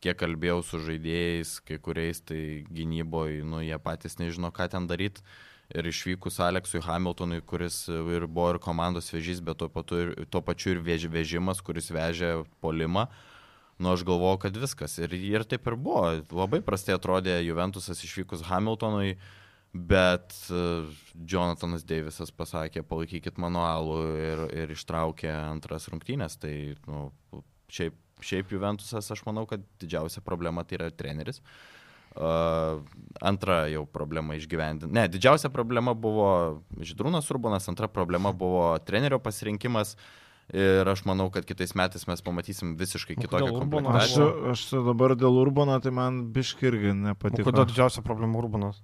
kiek kalbėjau su žaidėjais, kai kuriais tai gynyboje, nu jie patys nežino, ką ten daryti ir išvykus Aleksui Hamiltonui, kuris ir buvo ir komandos vežys, bet tuo, patu, ir, tuo pačiu ir vež, vežimas, kuris vežė polimą. Nu, aš galvojau, kad viskas. Ir, ir taip ir buvo. Labai prastai atrodė Juventusas išvykus Hamiltonui, bet uh, Jonathanas Davisas pasakė, palaikykit mano alų ir, ir ištraukė antras rungtynės. Tai nu, šiaip, šiaip Juventusas, aš manau, kad didžiausia problema tai yra treneris. Uh, Uh, antra jau problema išgyvendinti. Ne, didžiausia problema buvo Židrūnas Urbanas, antra problema buvo trenerio pasirinkimas. Ir aš manau, kad kitais metais mes pamatysim visiškai kitokią komplektaciją. Aš, aš dabar dėl Urbano, tai man biški irgi nepatiko. O kodėl didžiausia problema Urbanas?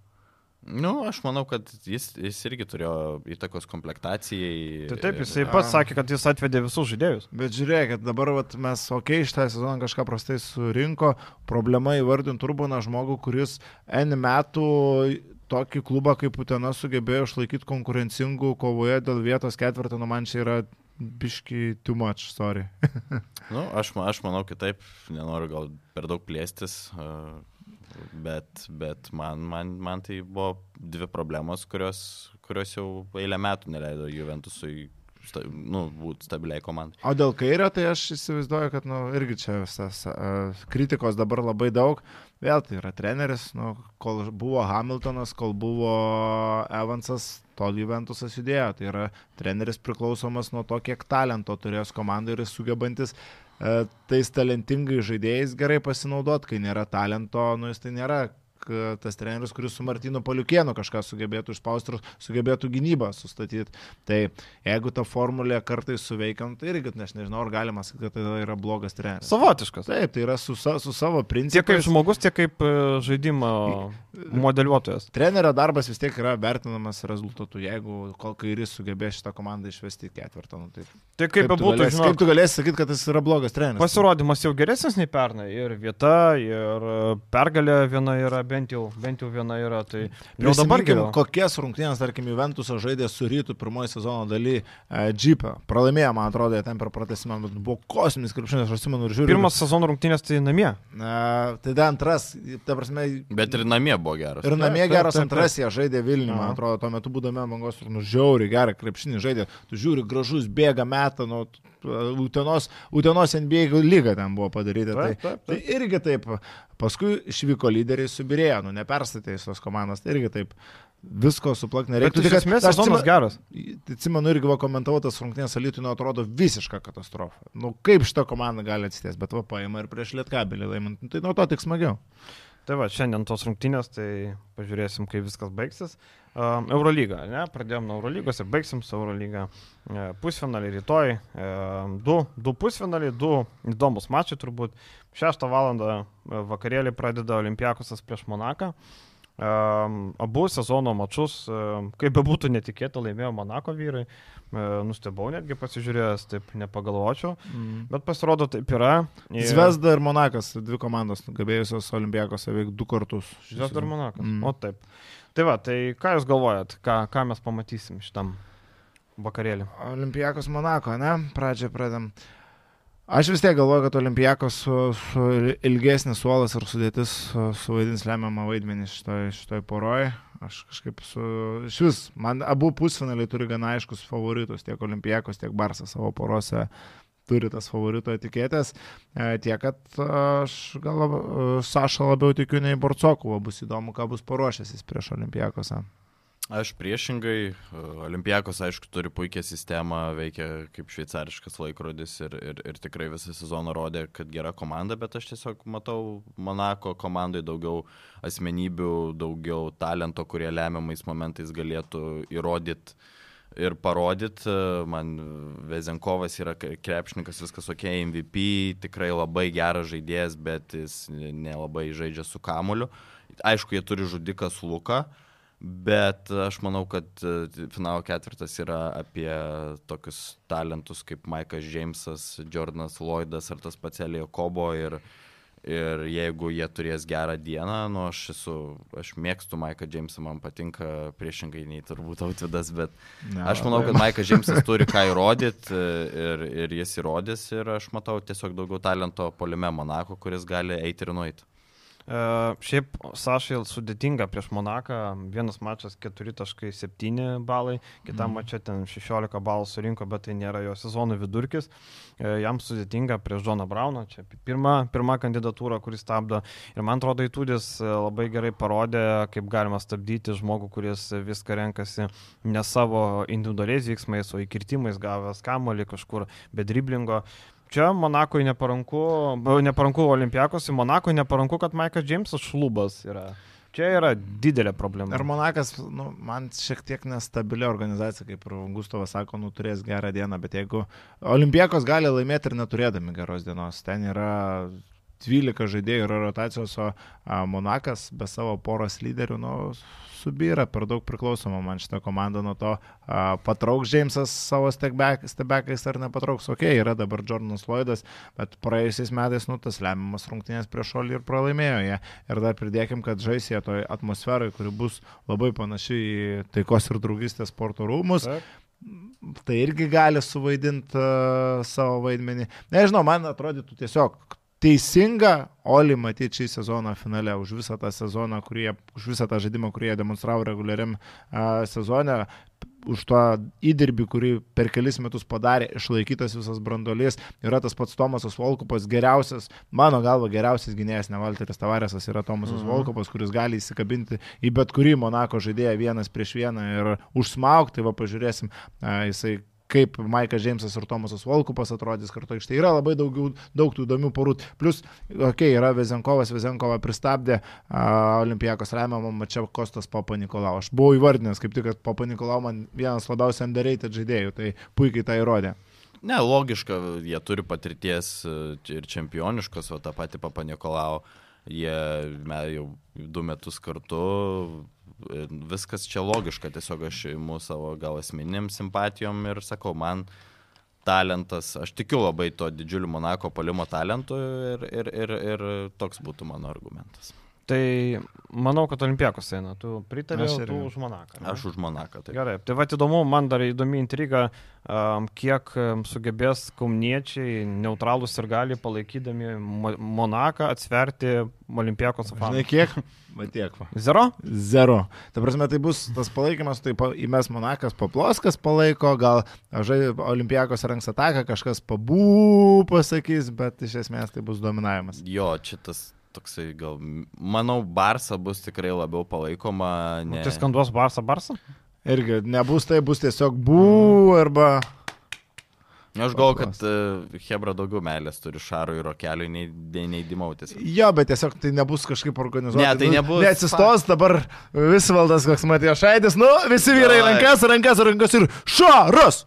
Nu, aš manau, kad jis, jis irgi turėjo įtakos komplektacijai. Tai taip, jisai pats sakė, kad jis atvedė visus žaidėjus. Bet žiūrėkit, dabar vat, mes, okei, okay, šitą sezoną kažką prastai surinko, problema įvardinti Urbaną žmogų, kuris N metų tokį klubą kaip Utena sugebėjo išlaikyti konkurencingų kovoje dėl vietos ketvirtą, nu man čia yra biški too much, sorry. nu, aš, aš manau kitaip, nenoriu gal per daug plėstis, bet, bet man, man, man tai buvo dvi problemos, kurios, kurios jau eilę metų neleido Juventusui sta, nu, būti stabiliai komandai. O dėl kairio, tai aš įsivaizduoju, kad nu, irgi čia visas uh, kritikos dabar labai daug. Vėl tai yra treneris, nu, kol buvo Hamiltonas, kol buvo Evansas, tol Juventusas judėjo. Tai yra treneris priklausomas nuo to, kiek talento turės komanda ir sugebantis uh, tais talentingai žaidėjais gerai pasinaudoti, kai nėra talento, nu jis tai nėra tas treneris, kuris su Martinu Paliukienu kažką sugebėtų išspausti ir sugebėtų gynybą sustatyti. Tai jeigu ta formulė kartais suveikiam, tai irgi, aš nežinau, ar galima sakyti, kad tai yra blogas treneris. Savotiškas. Taip, tai yra su, su savo principu. Tiek kaip žmogus, tiek kaip e, žaidimo modeliuotojas. Trenerio darbas vis tiek yra vertinamas rezultatu, jeigu kol kairis sugebės šitą komandą išvesti ketvirtą. Nu, taip. Tai kaip, kaip bebūtų, galės, žinok, kaip tu galėsi sakyti, kad jis yra blogas treneris? Pasirodymas jau geresnis nei pernai. Ir vieta, ir pergalė viena yra bent jau, bent jau viena yra. Tai jau dabar geriau. Kokias rungtynės, tarkim, Juventusas žaidė su rytų pirmoji sezono daly uh, Jeepą. Pralaimėjo, man atrodo, ten per pratesimą, bet buvo kosminis krepšinis, aš atsimenu ir žiūriu. Pirmas sezono rungtynės tai namie. Uh, tai da antras, ta prasme. Bet ir namie buvo geras. Ir namie geras antras jie žaidė Vilnių, man atrodo, tuo metu būdami bangos, nu žiauri gerą krepšinį žaidė. Tu žiūri, gražus bėga metą, nu, Utenos, Utenos NBA lyga ten buvo padaryta. Taip, tai, taip, taip. tai irgi taip. Paskui išvyko lyderiai subirėjo, nu neperstatė į tos komandas, tai irgi taip. Visko suplakti nereikia. Iš esmės sezonas geras. Atsimenu, irgi buvo komentuotas rungtynės Alitui, nu atrodo visiška katastrofa. Nu kaip šitą komandą gali atsitės, bet va paima ir prieš Lietkabelį laimint, nu, tai nuo to tik smagiau. Tai va, šiandien tos rungtynės, tai pažiūrėsim, kaip viskas baigsis. Eurolyga, ne? Pradėjom nuo Eurolygos ir baigsim su Eurolyga. E, pusfinaliai rytoj, e, du, du pusfinaliai, du įdomus mačiai turbūt. 6 val. vakarėlį pradeda Olimpiakosas prieš Monaką. Abu sezono mačius, kaip bebūtų netikėta, laimėjo Monako vyrai. Uh, nustebau netgi pasižiūrėjęs, taip nepagalvočiau. Mm. Bet pasirodo, taip yra. Ir... Zvezda ir Monakas, dvi komandos, gabėjusios Olimpiakose veik du kartus. Zvezda ir Monakas. Mm. O taip. Tai va, tai ką Jūs galvojat, ką, ką mes pamatysim šitam vakarėlį? Olimpiakos Monako, ne? Pradžią pradėm. Aš vis tiek galvoju, kad Olimpijakos su, su ilgesnis suolas ir sudėtis suvaidins lemiamą vaidmenį šitoj, šitoj poroje. Aš kažkaip su... Iš vis, man abu pusfinaliai turi gana aiškus favoritus, tiek Olimpijakos, tiek Barsas savo porose turi tas favorito etiketės. Tiek, kad aš gal lab, Saša labiau tikiu nei Borcokovo, bus įdomu, ką bus paruošęs prieš Olimpijakosą. Aš priešingai, Olimpijakos aišku turi puikią sistemą, veikia kaip šveicariškas laikrodis ir, ir, ir tikrai visą sezoną rodė, kad gera komanda, bet aš tiesiog matau Monako komandai daugiau asmenybių, daugiau talento, kurie lemiamais momentais galėtų įrodyti ir parodyti. Man Vezenkovas yra krepšininkas, viskas ok, MVP, tikrai labai geras žaidėjas, bet jis nelabai žaidžia su kamuliu. Aišku, jie turi žudiką su Luka. Bet aš manau, kad e, finalo ketvirtas yra apie tokius talentus kaip Maikas Džeimsas, Jordanas Lloydas ar tas pats Elio Kobo. Ir, ir jeigu jie turės gerą dieną, nu aš esu, aš mėgstu Maiką Džeimsą, man patinka priešingai nei turbūt Autvidas, bet ne, aš manau, kad Maikas Džeimsas turi ką įrodyti ir, ir jis įrodys ir aš matau tiesiog daugiau talento polime Monako, kuris gali eiti ir nueiti. Šiaip Sašai sudėtinga prieš Monaką, vienas mačas 4.7 balai, kitam mm. mačia ten 16 balų surinko, bet tai nėra jo sezono vidurkis. Jam sudėtinga prieš Džoną Brauną, čia pirma, pirma kandidatūra, kuris stabdo. Ir man atrodo, Įtūdis labai gerai parodė, kaip galima stabdyti žmogų, kuris viską renkasi ne savo individualiais veiksmais, o įkirtimais gavęs kamolį kažkur be driblingo. Čia Monakui neparanku, neparanku Olimpiakos, į Monakui neparanku, kad Maikas Džeimsas šlubas yra. Čia yra didelė problema. Ir Monakas, nu, man šiek tiek nestabili organizacija, kaip Gustavas sako, nu, turės gerą dieną, bet jeigu Olimpiakos gali laimėti ir neturėdami geros dienos, ten yra 12 žaidėjų yra rotacijos, o Monakas be savo poros lyderių, nu, subyra, per daug priklausoma man šitą komandą nuo to, a, patrauks Džeimsas savo stebekais ar nepatrauks. Ok, yra dabar Jordanas Lloydas, bet praėjusiais metais, nu, tas lemiamas rungtynės prieš šolį ir pralaimėjo ją. Ir dar pridėkim, kad žaisė toj atmosferai, kuri bus labai panaši į taikos ir draugystės sporto rūmus. Taip tai irgi gali suvaidinti uh, savo vaidmenį. Nežinau, man atrodytų tiesiog teisinga Oli matyti šį sezoną finale už visą tą sezoną, kurie, už visą tą žaidimą, kurį jie demonstravo reguliariam uh, sezone, už tą įdirbį, kurį per kelis metus padarė, išlaikytas visas brandolys. Yra tas pats Tomasas Volkupas, geriausias, mano galva, geriausias gynėjas, ne Valteris Tavaresas, yra Tomasas mhm. Volkupas, kuris gali įsikabinti į bet kurį Monako žaidėją vienas prieš vieną ir užsmaukti, va pažiūrėsim, jisai kaip Maikas Džeimsas ir Tomasas Volkupas atrodys kartu aikštėje. Yra labai daug, daug tų įdomių porų. Plus, okei, okay, yra Vezenkovas, Vezenkovą pristabdė, uh, Olimpijakos remiamą Mačiau Kostas Papa Nikolau. Aš buvau įvardinęs kaip tik, kad Papa Nikolau man vienas labiausiai underrated žaidėjų, tai puikiai tai įrodė. Ne, logiška, jie turi patirties ir čempioniškos, o tą patį Papa Nikolau, jie jau du metus kartu viskas čia logiška, tiesiog aš imu savo gal asmeniniam simpatijom ir sakau, man talentas, aš tikiu labai to didžiuliu Monako palimo talentu ir, ir, ir, ir toks būtų mano argumentas. Tai manau, kad Olimpiakos eina. Tu pritari, tu už Monaką. Ne? Aš už Monaką. Taip. Gerai. Tai va įdomu, man dar įdomi intriga, kiek sugebės kauniečiai neutralus ir gali palaikydami Monaką atsverti Olimpiakos fanų. Žinai kiek? Va tiek. Zero? Zero. Ta prasme, tai bus tas palaikymas, tai įmes Monakas paploskas palaiko, gal Olimpiakos ranks ataką, kažkas pabū pasakys, bet iš esmės tai bus dominavimas. Jo, čia tas toksai gal, manau, Barsa bus tikrai labiau palaikoma. Nu, ne... Tai skanduos Barsa Barsa? Irgi nebus tai, bus tiesiog bū arba... Aš galvoju, kad uh, Hebra daugiau meilės turi Šarui ir Rokeliui nei, nei, nei Dimautis. Jo, bet tiesiog tai nebus kažkaip organizuota. Ne, tai nu, nebus. Neatsistos dabar Visvaldas, koks Matėjo Šaidis, nu, visi vyrai rankas, rankas, rankas ir Šaras!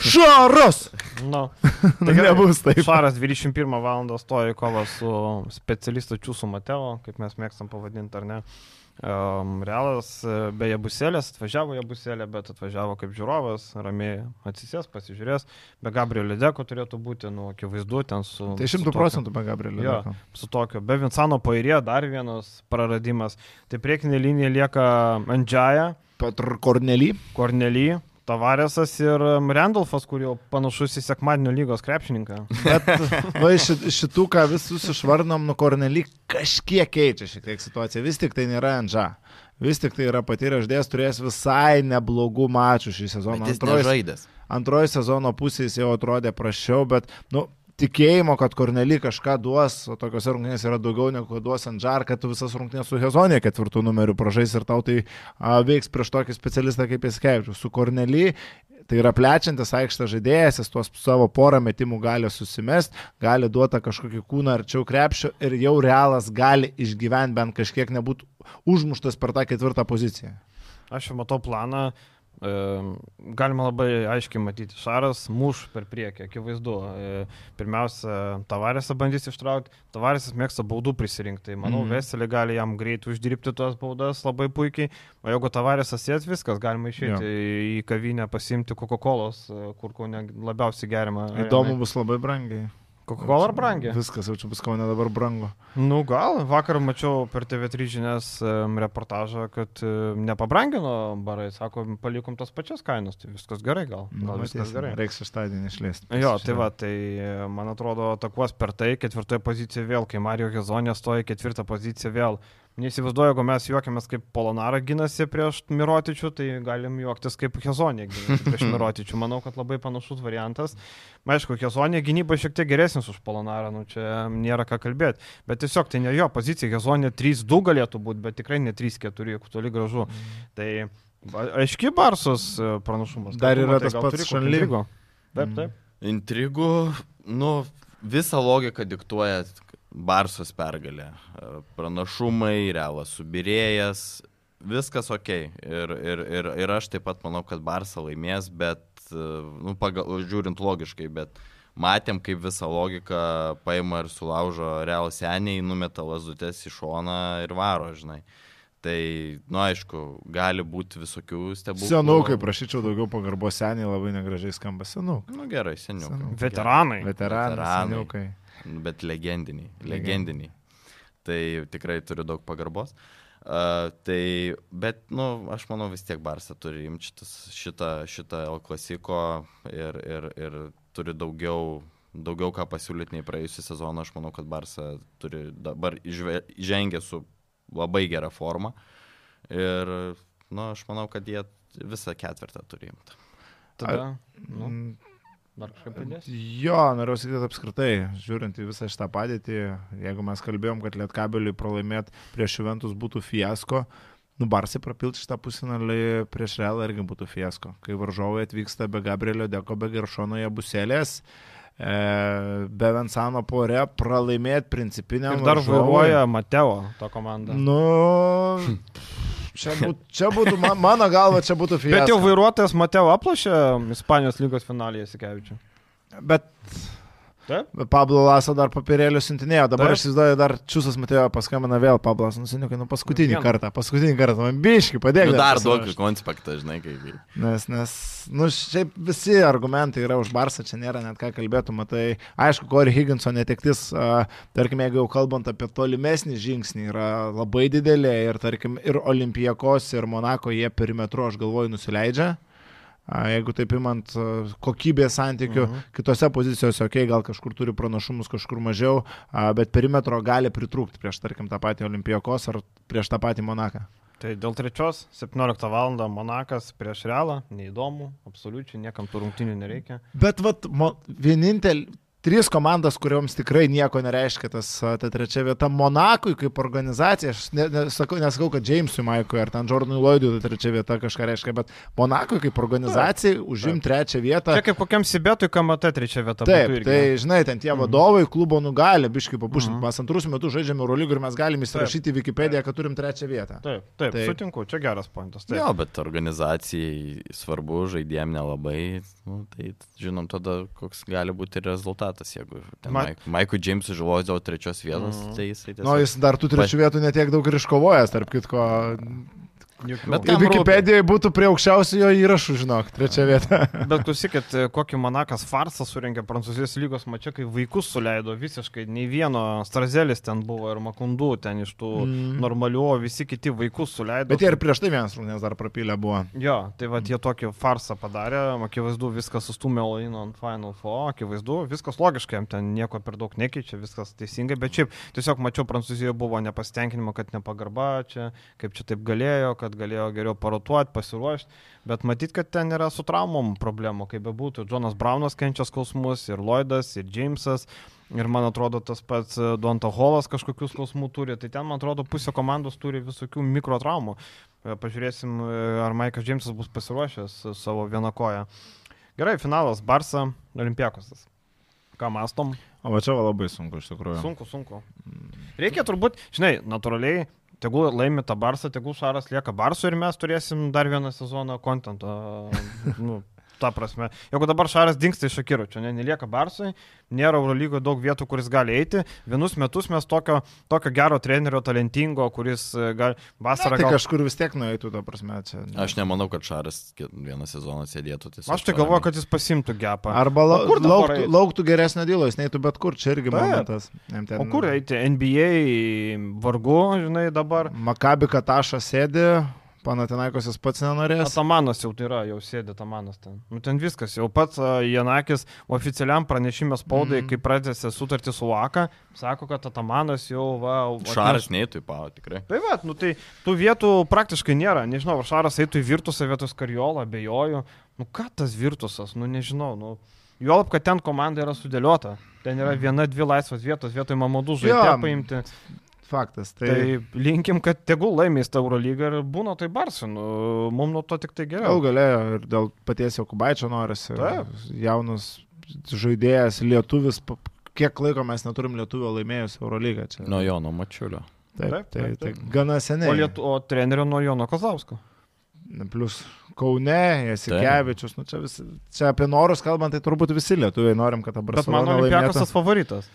Šaras! No. Tai nebus taip. Šaras 21 val. stoja į kovą su specialistu Čiūsų Mateo, kaip mes mėgstam pavadinti, ar ne. Um, Realas e, be Jabuselės atvažiavo Jabuselė, bet atvažiavo kaip žiūrovas, ramiai atsisės, pasižiūrės. Be Gabrielio Deko turėtų būti, nu, akivaizdu, ten su... Tai šimtų procentų be Gabrielio Deko. Su tokio. Be Vincano Pairė dar vienas praradimas. Tai priekinė linija lieka Andžiaja. Petr Kornely. Kornely. Tavaresas ir um, Randolfas, kur jau panašus į sekmadienio lygos krepšininką. Bet va, šitų, ką visus išvarnom, nu Kornely kažkiek keičia šiek tiek situaciją. Vis tik tai nėra Andža. Vis tik tai yra patyręs žaidėjas, turės visai neblogų mačų šį sezoną. Antroji, antroji sezono pusė jis jau atrodė prašiau, bet, nu, tikėjimo, kad Kornely kažką duos, o tokiuose rungtynėse yra daugiau negu duos Andžar, kad tu visas rungtynės su Hezonė ketvirtų numerių pražais ir tau tai a, veiks prieš tokį specialistą kaip Eskevičius. Su Kornely tai yra plečiantis aikštą žaidėjas, jis tuos savo porą metimų gali susimest, gali duoti kažkokį kūną arčiau krepšio ir jau realas gali išgyventi bent kažkiek nebūtų užmuštas per tą ketvirtą poziciją. Aš jau matau planą, uh, Galima labai aiškiai matyti, Šaras muš per priekį, akivaizdu. E, pirmiausia, Tavarėsą bandys ištraukti, Tavarėsas mėgsta baudų prisirinkti, tai manau, mm. Veselė gali jam greitai uždirbti tuos baudas labai puikiai, o jeigu Tavarėsas sės viskas, galima išeiti jo. į kavinę, pasimti Coca-Cola, kur ko labiausiai gerima. Įdomu bus labai brangiai. Coca-Cola ar brangi? Viskas, jau čia bus kaunė dabar brangu. Nu gal, vakar mačiau per TV3 žinias reportažą, kad nepabrangino barai, sako, palikom tas pačias kainas, tai viskas gerai gal. Nu, gal viskas tiesa, gerai. Reiks šeštadienį išleisti. Jo, tai va, tai man atrodo, atakuos per tai, ketvirtoje pozicijoje vėl, kai Mario Hezonė stoja ketvirtą poziciją vėl. Neįsivaizduoju, jeigu mes juokiamės kaip Polonara gynasi prieš Mirotičių, tai galim juoktis kaip Hezonė gynasi prieš Mirotičių. Manau, kad labai panašus variantas. Aišku, Hezonė gynyba šiek tiek geresnis už Polonarą, nu čia nėra ką kalbėti. Bet tiesiog tai ne jo pozicija. Hezonė 3-2 galėtų būti, bet tikrai ne 3-4, jeigu toli gražu. Mm. Tai aiški Barsos e, pranašumas. Dar yra tas pats Šanlygo. Taip, mm. taip. Intrigų, nu, visą logiką diktuoja Barsos pergalė. E, pranašumai, realas subirėjas, viskas ok. Ir, ir, ir, ir aš taip pat manau, kad Barsa laimės, bet, e, nu, pagal, žiūrint logiškai, bet matėm, kaip visą logiką paima ir sulaužo real seniai, numeta lazutės į šoną ir varo, žinai. Tai, nu aišku, gali būti visokių stebuklų. Senukai, prašyčiau daugiau pagarbos seniai, labai negražiai skamba senukai. Nu gerai, seniukai. Senukai. Veteranai. Veteranai. Veteranai. Seniukai bet legendiniai. Legendiniai. Tai tikrai turiu daug pagarbos. Uh, tai, bet, nu, aš manau vis tiek Barsa turi imti šitą, šitą El Klasiko ir, ir, ir turi daugiau, daugiau ką pasiūlyti nei praėjusią sezoną. Aš manau, kad Barsa turi dabar įžengę su labai gera forma. Ir, nu, aš manau, kad jie visą ketvirtą turi imti. Tada, nu, dar kažkaip pridės? Jo, noriu sakyti, apskritai, žiūrint į visą šitą padėtį, jeigu mes kalbėjom, kad Lietkabeliui pralaimėti prieš Juventus būtų fiasko, Nu, Barsai prapilti šitą pusinalį prieš Realą irgi būtų fiasko. Kai varžovai atvyksta be Gabrielio Deko, be Geršono Jabuselės, e, be Vensano porė, pralaimėti principinę. Ir dar vairuoja Mateo tą komandą. Nu, čia, būt, čia būtų, man, mano galva, čia būtų fiasko. Bet jau vairuotojas Mateo aplašė Ispanijos lygos finalėje, Sikevičiu. Bet Taip? Pablo Laso dar papirėlių siuntinėjo, dabar Taip. aš įsivaizduoju, dar Čiūsas Matėjo paskambina vėl Pablas, nusiniukai, nu paskutinį Vien. kartą, paskutinį kartą, man biški, padėk. Nu, dar duok konspektą, žinai, kaip. Nes, nes, nu, šiaip visi argumentai yra už Barsą, čia nėra net ką kalbėtų, matai, aišku, Corey Higginso netektis, uh, tarkim, jeigu jau kalbant apie tolimesnį žingsnį, yra labai didelė ir, tarkim, ir Olimpijakos, ir Monako jie perimetru, aš galvoju, nusileidžia. Jeigu taip imant kokybės santykių, uh mhm. -huh. kitose pozicijose, okei, okay, gal kažkur turi pranašumus, kažkur mažiau, bet perimetro gali pritrūkti prieš, tarkim, tą patį Olimpijakos ar prieš tą patį Monaką. Tai dėl trečios, 17 val. Monakas prieš Realą, neįdomu, absoliučiai niekam tų rungtinių nereikia. Bet vat, vienintelį, trys komandos, kuriuoms tikrai nieko nereiškia tas ta trečia vieta. Monakui kaip organizacija, aš nesakau, nesakau kad Jamesui Maikui ar ten Jordanui Lloydui ta trečia vieta kažką reiškia, bet Monakui kaip organizacijai užim trečią vietą. Čia kaip kokiam Sibetui KMT trečia vieta. Taip, tai žinai, ten tie mhm. vadovai klubo nugali, biškai papušinti. Mhm. Mes antrus metus žaidžiame Eurolygų ir mes galime įsirašyti į Wikipediją, kad turim trečią vietą. Taip, taip, taip. sutinku, čia geras pointas. Taip. Jo, bet organizacijai svarbu, žaidėjim nelabai, nu, tai žinom tada, koks gali būti rezultatas, jeigu ten Ma... Maikui Jamesui žuvos dėl trečios vietos, mm. tai jisai tiesiog... Nu, jis dar tų trečių vietų netiek daug ir iškovojęs, tarp kitko. Bet Wikipedijoje būtų prie aukščiausiojo įrašų, žinok, trečia vieta. Bet klausykit, kokį Monakas farsą surinkė Prancūzijos lygos mačia, kai vaikus suleido visiškai, nei vieno Strazelis ten buvo ir Makundų ten iš tų mm. normalių, visi kiti vaikus suleido. Bet jie ir prieš tai vienas rungtynės dar prapylę buvo. Jo, tai va, jie tokį farsą padarė, akivaizdu, viskas sustumė Olaino ant Final Four, akivaizdu, viskas logiškai, jam ten nieko per daug nekeičia, viskas teisingai, bet šiaip tiesiog mačiau Prancūzijoje buvo nepasitenkinimo, kad nepagarba čia, kaip čia taip galėjo, kad kad galėjo geriau parotuoti, pasiruošti, bet matyt, kad ten yra su traumom problemų, kaip bebūtų. Jonas Braunas kenčia skausmus, ir Lloydas, ir Jamesas, ir man atrodo tas pats e, Donta Holas kažkokius skausmų turi, tai ten man atrodo pusė komandos turi visokių mikrotraumų. E, pažiūrėsim, e, ar Maikas Jamesas bus pasiruošęs savo vieną koją. Gerai, finalas Barsa, Olimpiakosas. Ką mastom? O va čia labai sunku iš tikrųjų. Sunku, sunku. Reikia turbūt, žinai, natūraliai tegul laimi tą Barsą, tegul Šaras lieka Barsu ir mes turėsim dar vieną sezoną kontentą. nu, ta prasme. Jeigu dabar Šaras dinksta iš Akiro, čia ne, nelieka Barsui, nėra Eurolygoje daug vietų, kuris gali eiti. Vienus metus mes tokio, tokio gero trenerio, talentingo, kuris e, gali vasarą... Tai gal... kažkur vis tiek nueitų, ta prasme. Čia, ne. Aš nemanau, kad Šaras vieną sezoną sėdėtų. Aš tai galvoju, kad jis pasimtų gepą. Arba la, kur lauktų, lauktų geresnio dylo, jis neitų bet kur, čia irgi Taip. momentas. Ten... O kur eiti? NBA vargu, žinai, dabar. Makabi Kataša sėdi. Panatinaikos jis pats nenorės. Atamanas jau tai yra, jau sėdi Atamanas ten. Nu, ten viskas, jau pats uh, Janakis oficialiam pranešimė spaudai, mm. kai pradėsi sutartį su Laka, sako, kad Atamanas jau va... Šaras neįtų į pavą, tikrai. Tai va, nu tai tų vietų praktiškai nėra. Nežinau, ar Šaras eitų į Virtusą vietos Karjolą, bejoju. Nu ką tas Virtusas, nu nežinau, nu... Juolab, kad ten komanda yra sudėliota. Ten yra mhm. viena, dvi laisvos vietos, vietoj Mamadų žaidėjų paimti. Faktas. Tai... tai linkim, kad tegul laimės tą Eurolygą ir būna tai Barsinu. Mums nuo to tik tai geriau. Gal galėjo ir dėl paties Jokubaičio norisi. Jaunus žaidėjas, lietuvis, kiek laiko mes neturim lietuvio laimėjus Eurolygą čia. Nuo Jono Mačiulio. Taip, taip, taip, taip, taip. gana seniai. O, lietu, o trenerio nuo Jono Kazausko. Plus Kaune, Jasikevičius, nu čia, vis, čia apie norus kalbant, tai turbūt visi lietuviai norim, kad dabar... Bet mano Olimpiakas tas favoritas.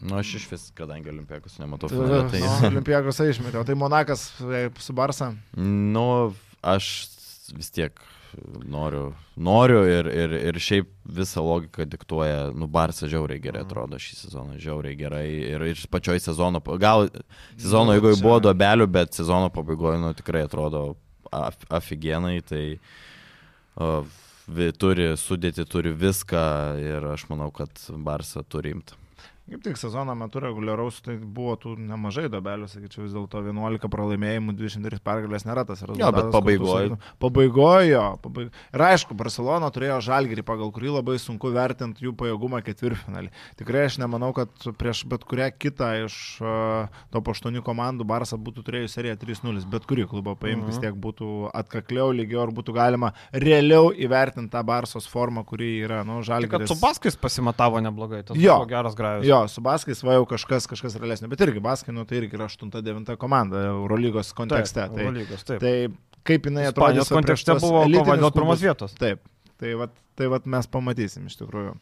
Nu, aš iš vis, kadangi Olimpijakos nematau finale, tai... No, Olimpijakos išmetė, o tai Monakas e, su Barsa? Nu, aš vis tiek noriu, noriu ir, ir, ir šiaip visą logiką diktuoja, nu, Barsa žiauriai gerai Mhm. atrodo šį sezoną, žiauriai gerai ir, ir pačioj sezono, gal sezono Nu, eigoje čia- buvo duobelių, bet sezono pabaigoje, nu, tikrai atrodo af, aфиgenai, tai uh, vi, turi sudėti, turi viską ir aš manau, kad Barsa turi imti. Kaip tik sezono metu reguliaraus, tai buvo tų nemažai dobelių, sakyčiau, vis dėlto 11 pralaimėjimų, 23 pergalės nėra tas rezultatas. bet pabaigoj. Pabaigojo. Pabaig... Ir aišku, Barcelona turėjo žalgerį, pagal kurį labai sunku vertinti jų pajėgumą ketvirtfinalį. Tikrai aš nemanau, kad prieš bet kurią kitą iš uh, top 8 komandų Barça būtų turėjus seriją 3-0. Bet kurį klubą paimti vis Mhm. tiek būtų atkakliau, lygiau ir būtų galima realiau įvertinti tą Barsos formą, kuri yra, nu, Tik kad žalgeris. su Baskais pasimatavo neblogai, tas Jo. buvo geras grajus. Jo, su Baskais va jau kažkas, kažkas realesnio, bet irgi Baskai, nu tai irgi yra 8-9 komanda Eurolygos kontekste. Tai, Eurolygos, taip. tai kaip jinai va prieš kontekste buvo kova dėl pirmos vietos. Taip, tai vat, tai vat mes pamatysim iš tikrųjų.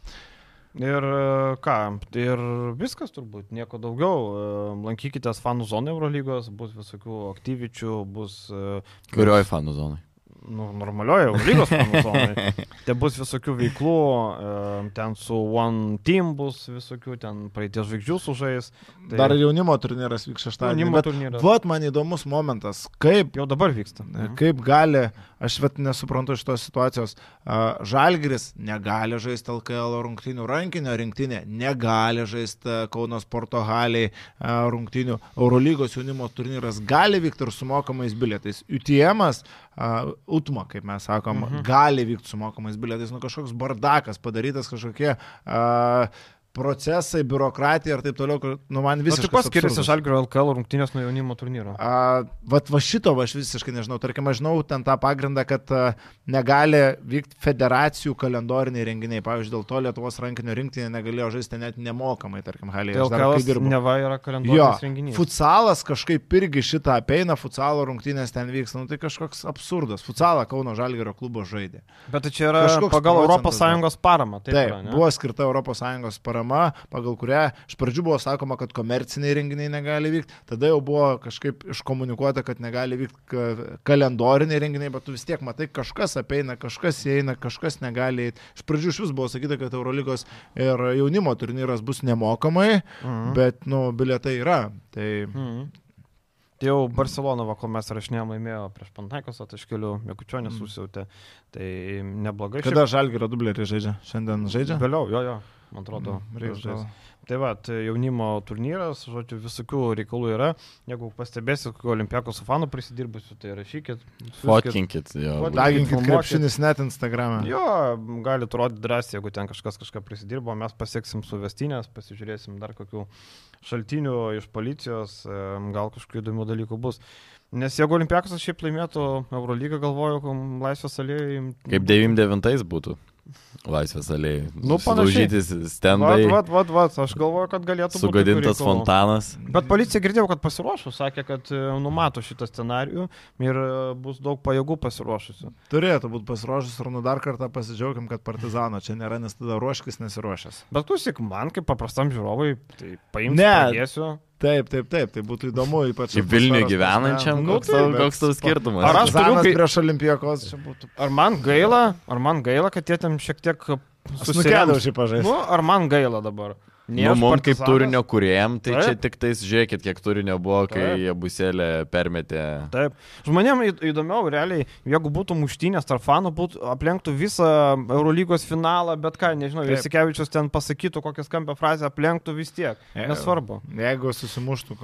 Ir e, ką, ir viskas turbūt, nieko daugiau. E, Lankykitės fanų zonai Eurolygos, bus visokių aktyvičių, bus e, Kurioj fanų zonai? Nu, normalioje fanų zonai. Te bus visokių veiklų, ten su One Team bus visokių, ten praeities žvaigždžių sužais. Tai... Dar jaunimo turnyras vyks šeštadienį. jaunimo turnyras. vat man įdomus momentas, kaip, Jau dabar vyksta. kaip gali, aš vat nesuprantu šitos situacijos, Žalgris negali žaisti LKL rungtinių rankinio rinktinė, negali žaisti Kauno sporto haliai rungtinių, Eurolygos jaunimo turnyras gali vykti ir su mokamais bilietais. UTM, UTMA, kaip mes sakom, mhm. gali vykti su mokamais bilietais, nu kažkoks bardakas padarytas, kažkokie uh, procesai, biurokratija ir taip toliau, kur, nu man Vis visiškai. tik kuo skiriasi Žalgirio LKL rungtynės nuo jaunimo turnyro? A, vat va šito aš visiškai nežinau. Tarkim, aš žinau ten tą pagrindą, kad a, negali vykti federacijų kalendoriniai renginiai. Pavyzdžiui, dėl to Lietuvos rankinio rinktinė negalėjo žaisti net nemokamai, tarkim, Halėje. LKL dirbu. neva yra Jo, kalendorinis renginys. futsalas kažkaip irgi šitą apeina, futsalo rungtynės ten vyks, nu tai kažkoks absurdas. Futsalą Kauno Žalgerio klubo žaidė. Bet tai čia yra kažkoks pagal ES paramą. Taip, Taip, yra, ne? buvo skirta ES parama, pagal kurią iš pradžių buvo sakoma, kad komerciniai renginiai negali vykti, tada jau buvo kažkaip iškomunikuota, kad negali vykti ka- kalendoriniai renginiai, bet tu vis tiek matai, kažkas apeina, kažkas įeina, kažkas negali. Iš pradžių iš vis buvo sakyta, kad Eurolygos ir jaunimo turnyras bus nemokamai, Mhm. bet, nu, bilietai yra. Tai Mhm. Tai jau Barcelona, va, kol mes rašinėjom, laimėjo prieš Pantaikos ataškelių, Mekučionės Mhm. užsiautė. Tai neblogai. kada Žalgirio dublerį žaidžia? Šiandien žaidžia? Vėliau, jo, jo, man atrodo. Mm, gal. Tai va, tai jaunimo turnyras, žodžiu, visokių reikalų yra. Jeigu pastebėsit, kokio olimpiako su fanu prisidirbusiu, tai rašykit. Fotkinkit, jo. Daginkit krepšinis net Instagram'e. Jo, galit rodyti drąsiai, jeigu ten kažkas kažką prisidirbo, mes pasieksim su vestinės, pasižiūrėsim dar kokių šaltinių iš policijos, gal kažkokių įdomių dalykų bus. Nes jeigu Olimpiakas šiaip laimėtų Eurolygą, galvoju, Laisvės alėjai. Kaip 99 būtų. Laisvės alėjai. Nu, panašiai. Sulaužyti Vat, stendai, vat, vat, vat, aš galvoju, kad galėtų būti. sugadintas fontanas. Bet policija girdėjau, kad pasiruošus, sakė, kad e, numato šitą scenarijų ir e, bus daug pajėgų pasiruošusių. Turėtų būti pasiruošęs ir nu dar kartą pasidžiaugim, kad partizano čia nėra, nes tada ruoškis nesiruošęs. Bet klausyk, man kaip paprastam žiūrovui, tai paimsiu, Ne. padėsiu. Taip, taip, taip, tai būtų įdomu, ypač. Kaip Vilniuje gyvenančiam, prasme. Nu, koks taip, koks tau skirtumas? Ar aš turiu kai- prieš olimpijakos čia būtų. Ar man gaila, ar man gaila, kad jie ten šiek tiek Nukėdau šį pažaistą. Nu, ar man gaila dabar? Nu, mums kaip turinio kuriejam, tai čia Taip. tik tais žiūrėkit, kiek turinio buvo, kai Taip. jie buselė permetė. Taip. Žmonėm įdomiau, realiai, jeigu būtų muštynės tarp fanų, būtų aplenktų visą Eurolygos finalą, bet ką, nežinau. Jasikevičius ten pasakytų kokią skambę frazę, aplenktų vis tiek. Je- Nesvarbu. Jeigu susimuštų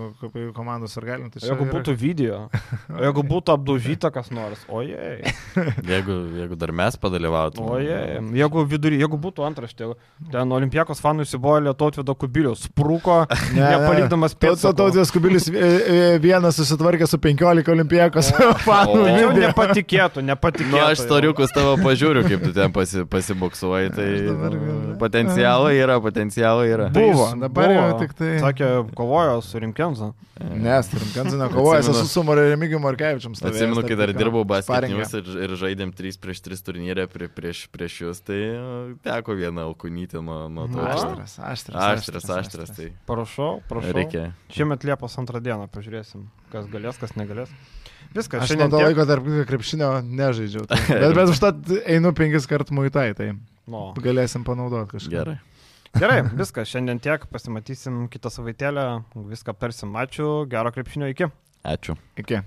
komandos ar galim, tai čia. Jeigu yra- būtų video, o jeigu būtų apdaužyta kas nors, ojei, Jeigu, jeigu dar mes padalyvautume. ojei, jeigu vidury, jeigu būtų antraštė, ten Olimpijakos fanų įsibojo Lietuvio Kubilius, sprūko, Ne, ne. nepalikdamas pėdsakų. Tautės Kubilius vienas susitvarkė su 15 olimpijakos fanų. Video. nepatikėtų, nepatikėtų. Nu, aš jau. storiukus tavo pažiūriu, kaip tu ten pasi, pasibuksuoji, tai dabar potencialo yra, potencialo yra. Tai Buvo, dabar jau tik tai- Sakė, kovojo su Rimkenza. Nes, turim kanziną kovoja, esu su Sumaru Remigiju Markevičiam. Atsimenu, kai dar dirbau basketinius ir, ir žaidėm 3 prieš 3 turnyrę prie, prieš, prieš jūs, tai teko vieną alkunytį nuo, nuo to. Aštras, aštras. Aštras, aštras, tai Prašau, prašau. reikia. Šiemet Liepos antrą dieną pažiūrėsim, kas galės, kas negalės. Viskas, Aš šiandien to tiek. laiko tarp krepšinio nežaidžiau. Tai. Bet, bet užtat einu penkis kartus muitai, tai No. galėsim panaudoti kažką. Gerai. Gerai, viskas, šiandien tiek, pasimatysim kitą savaitėlę, viską persim, ačiū, gero krepšinio iki. Ačiū. Iki.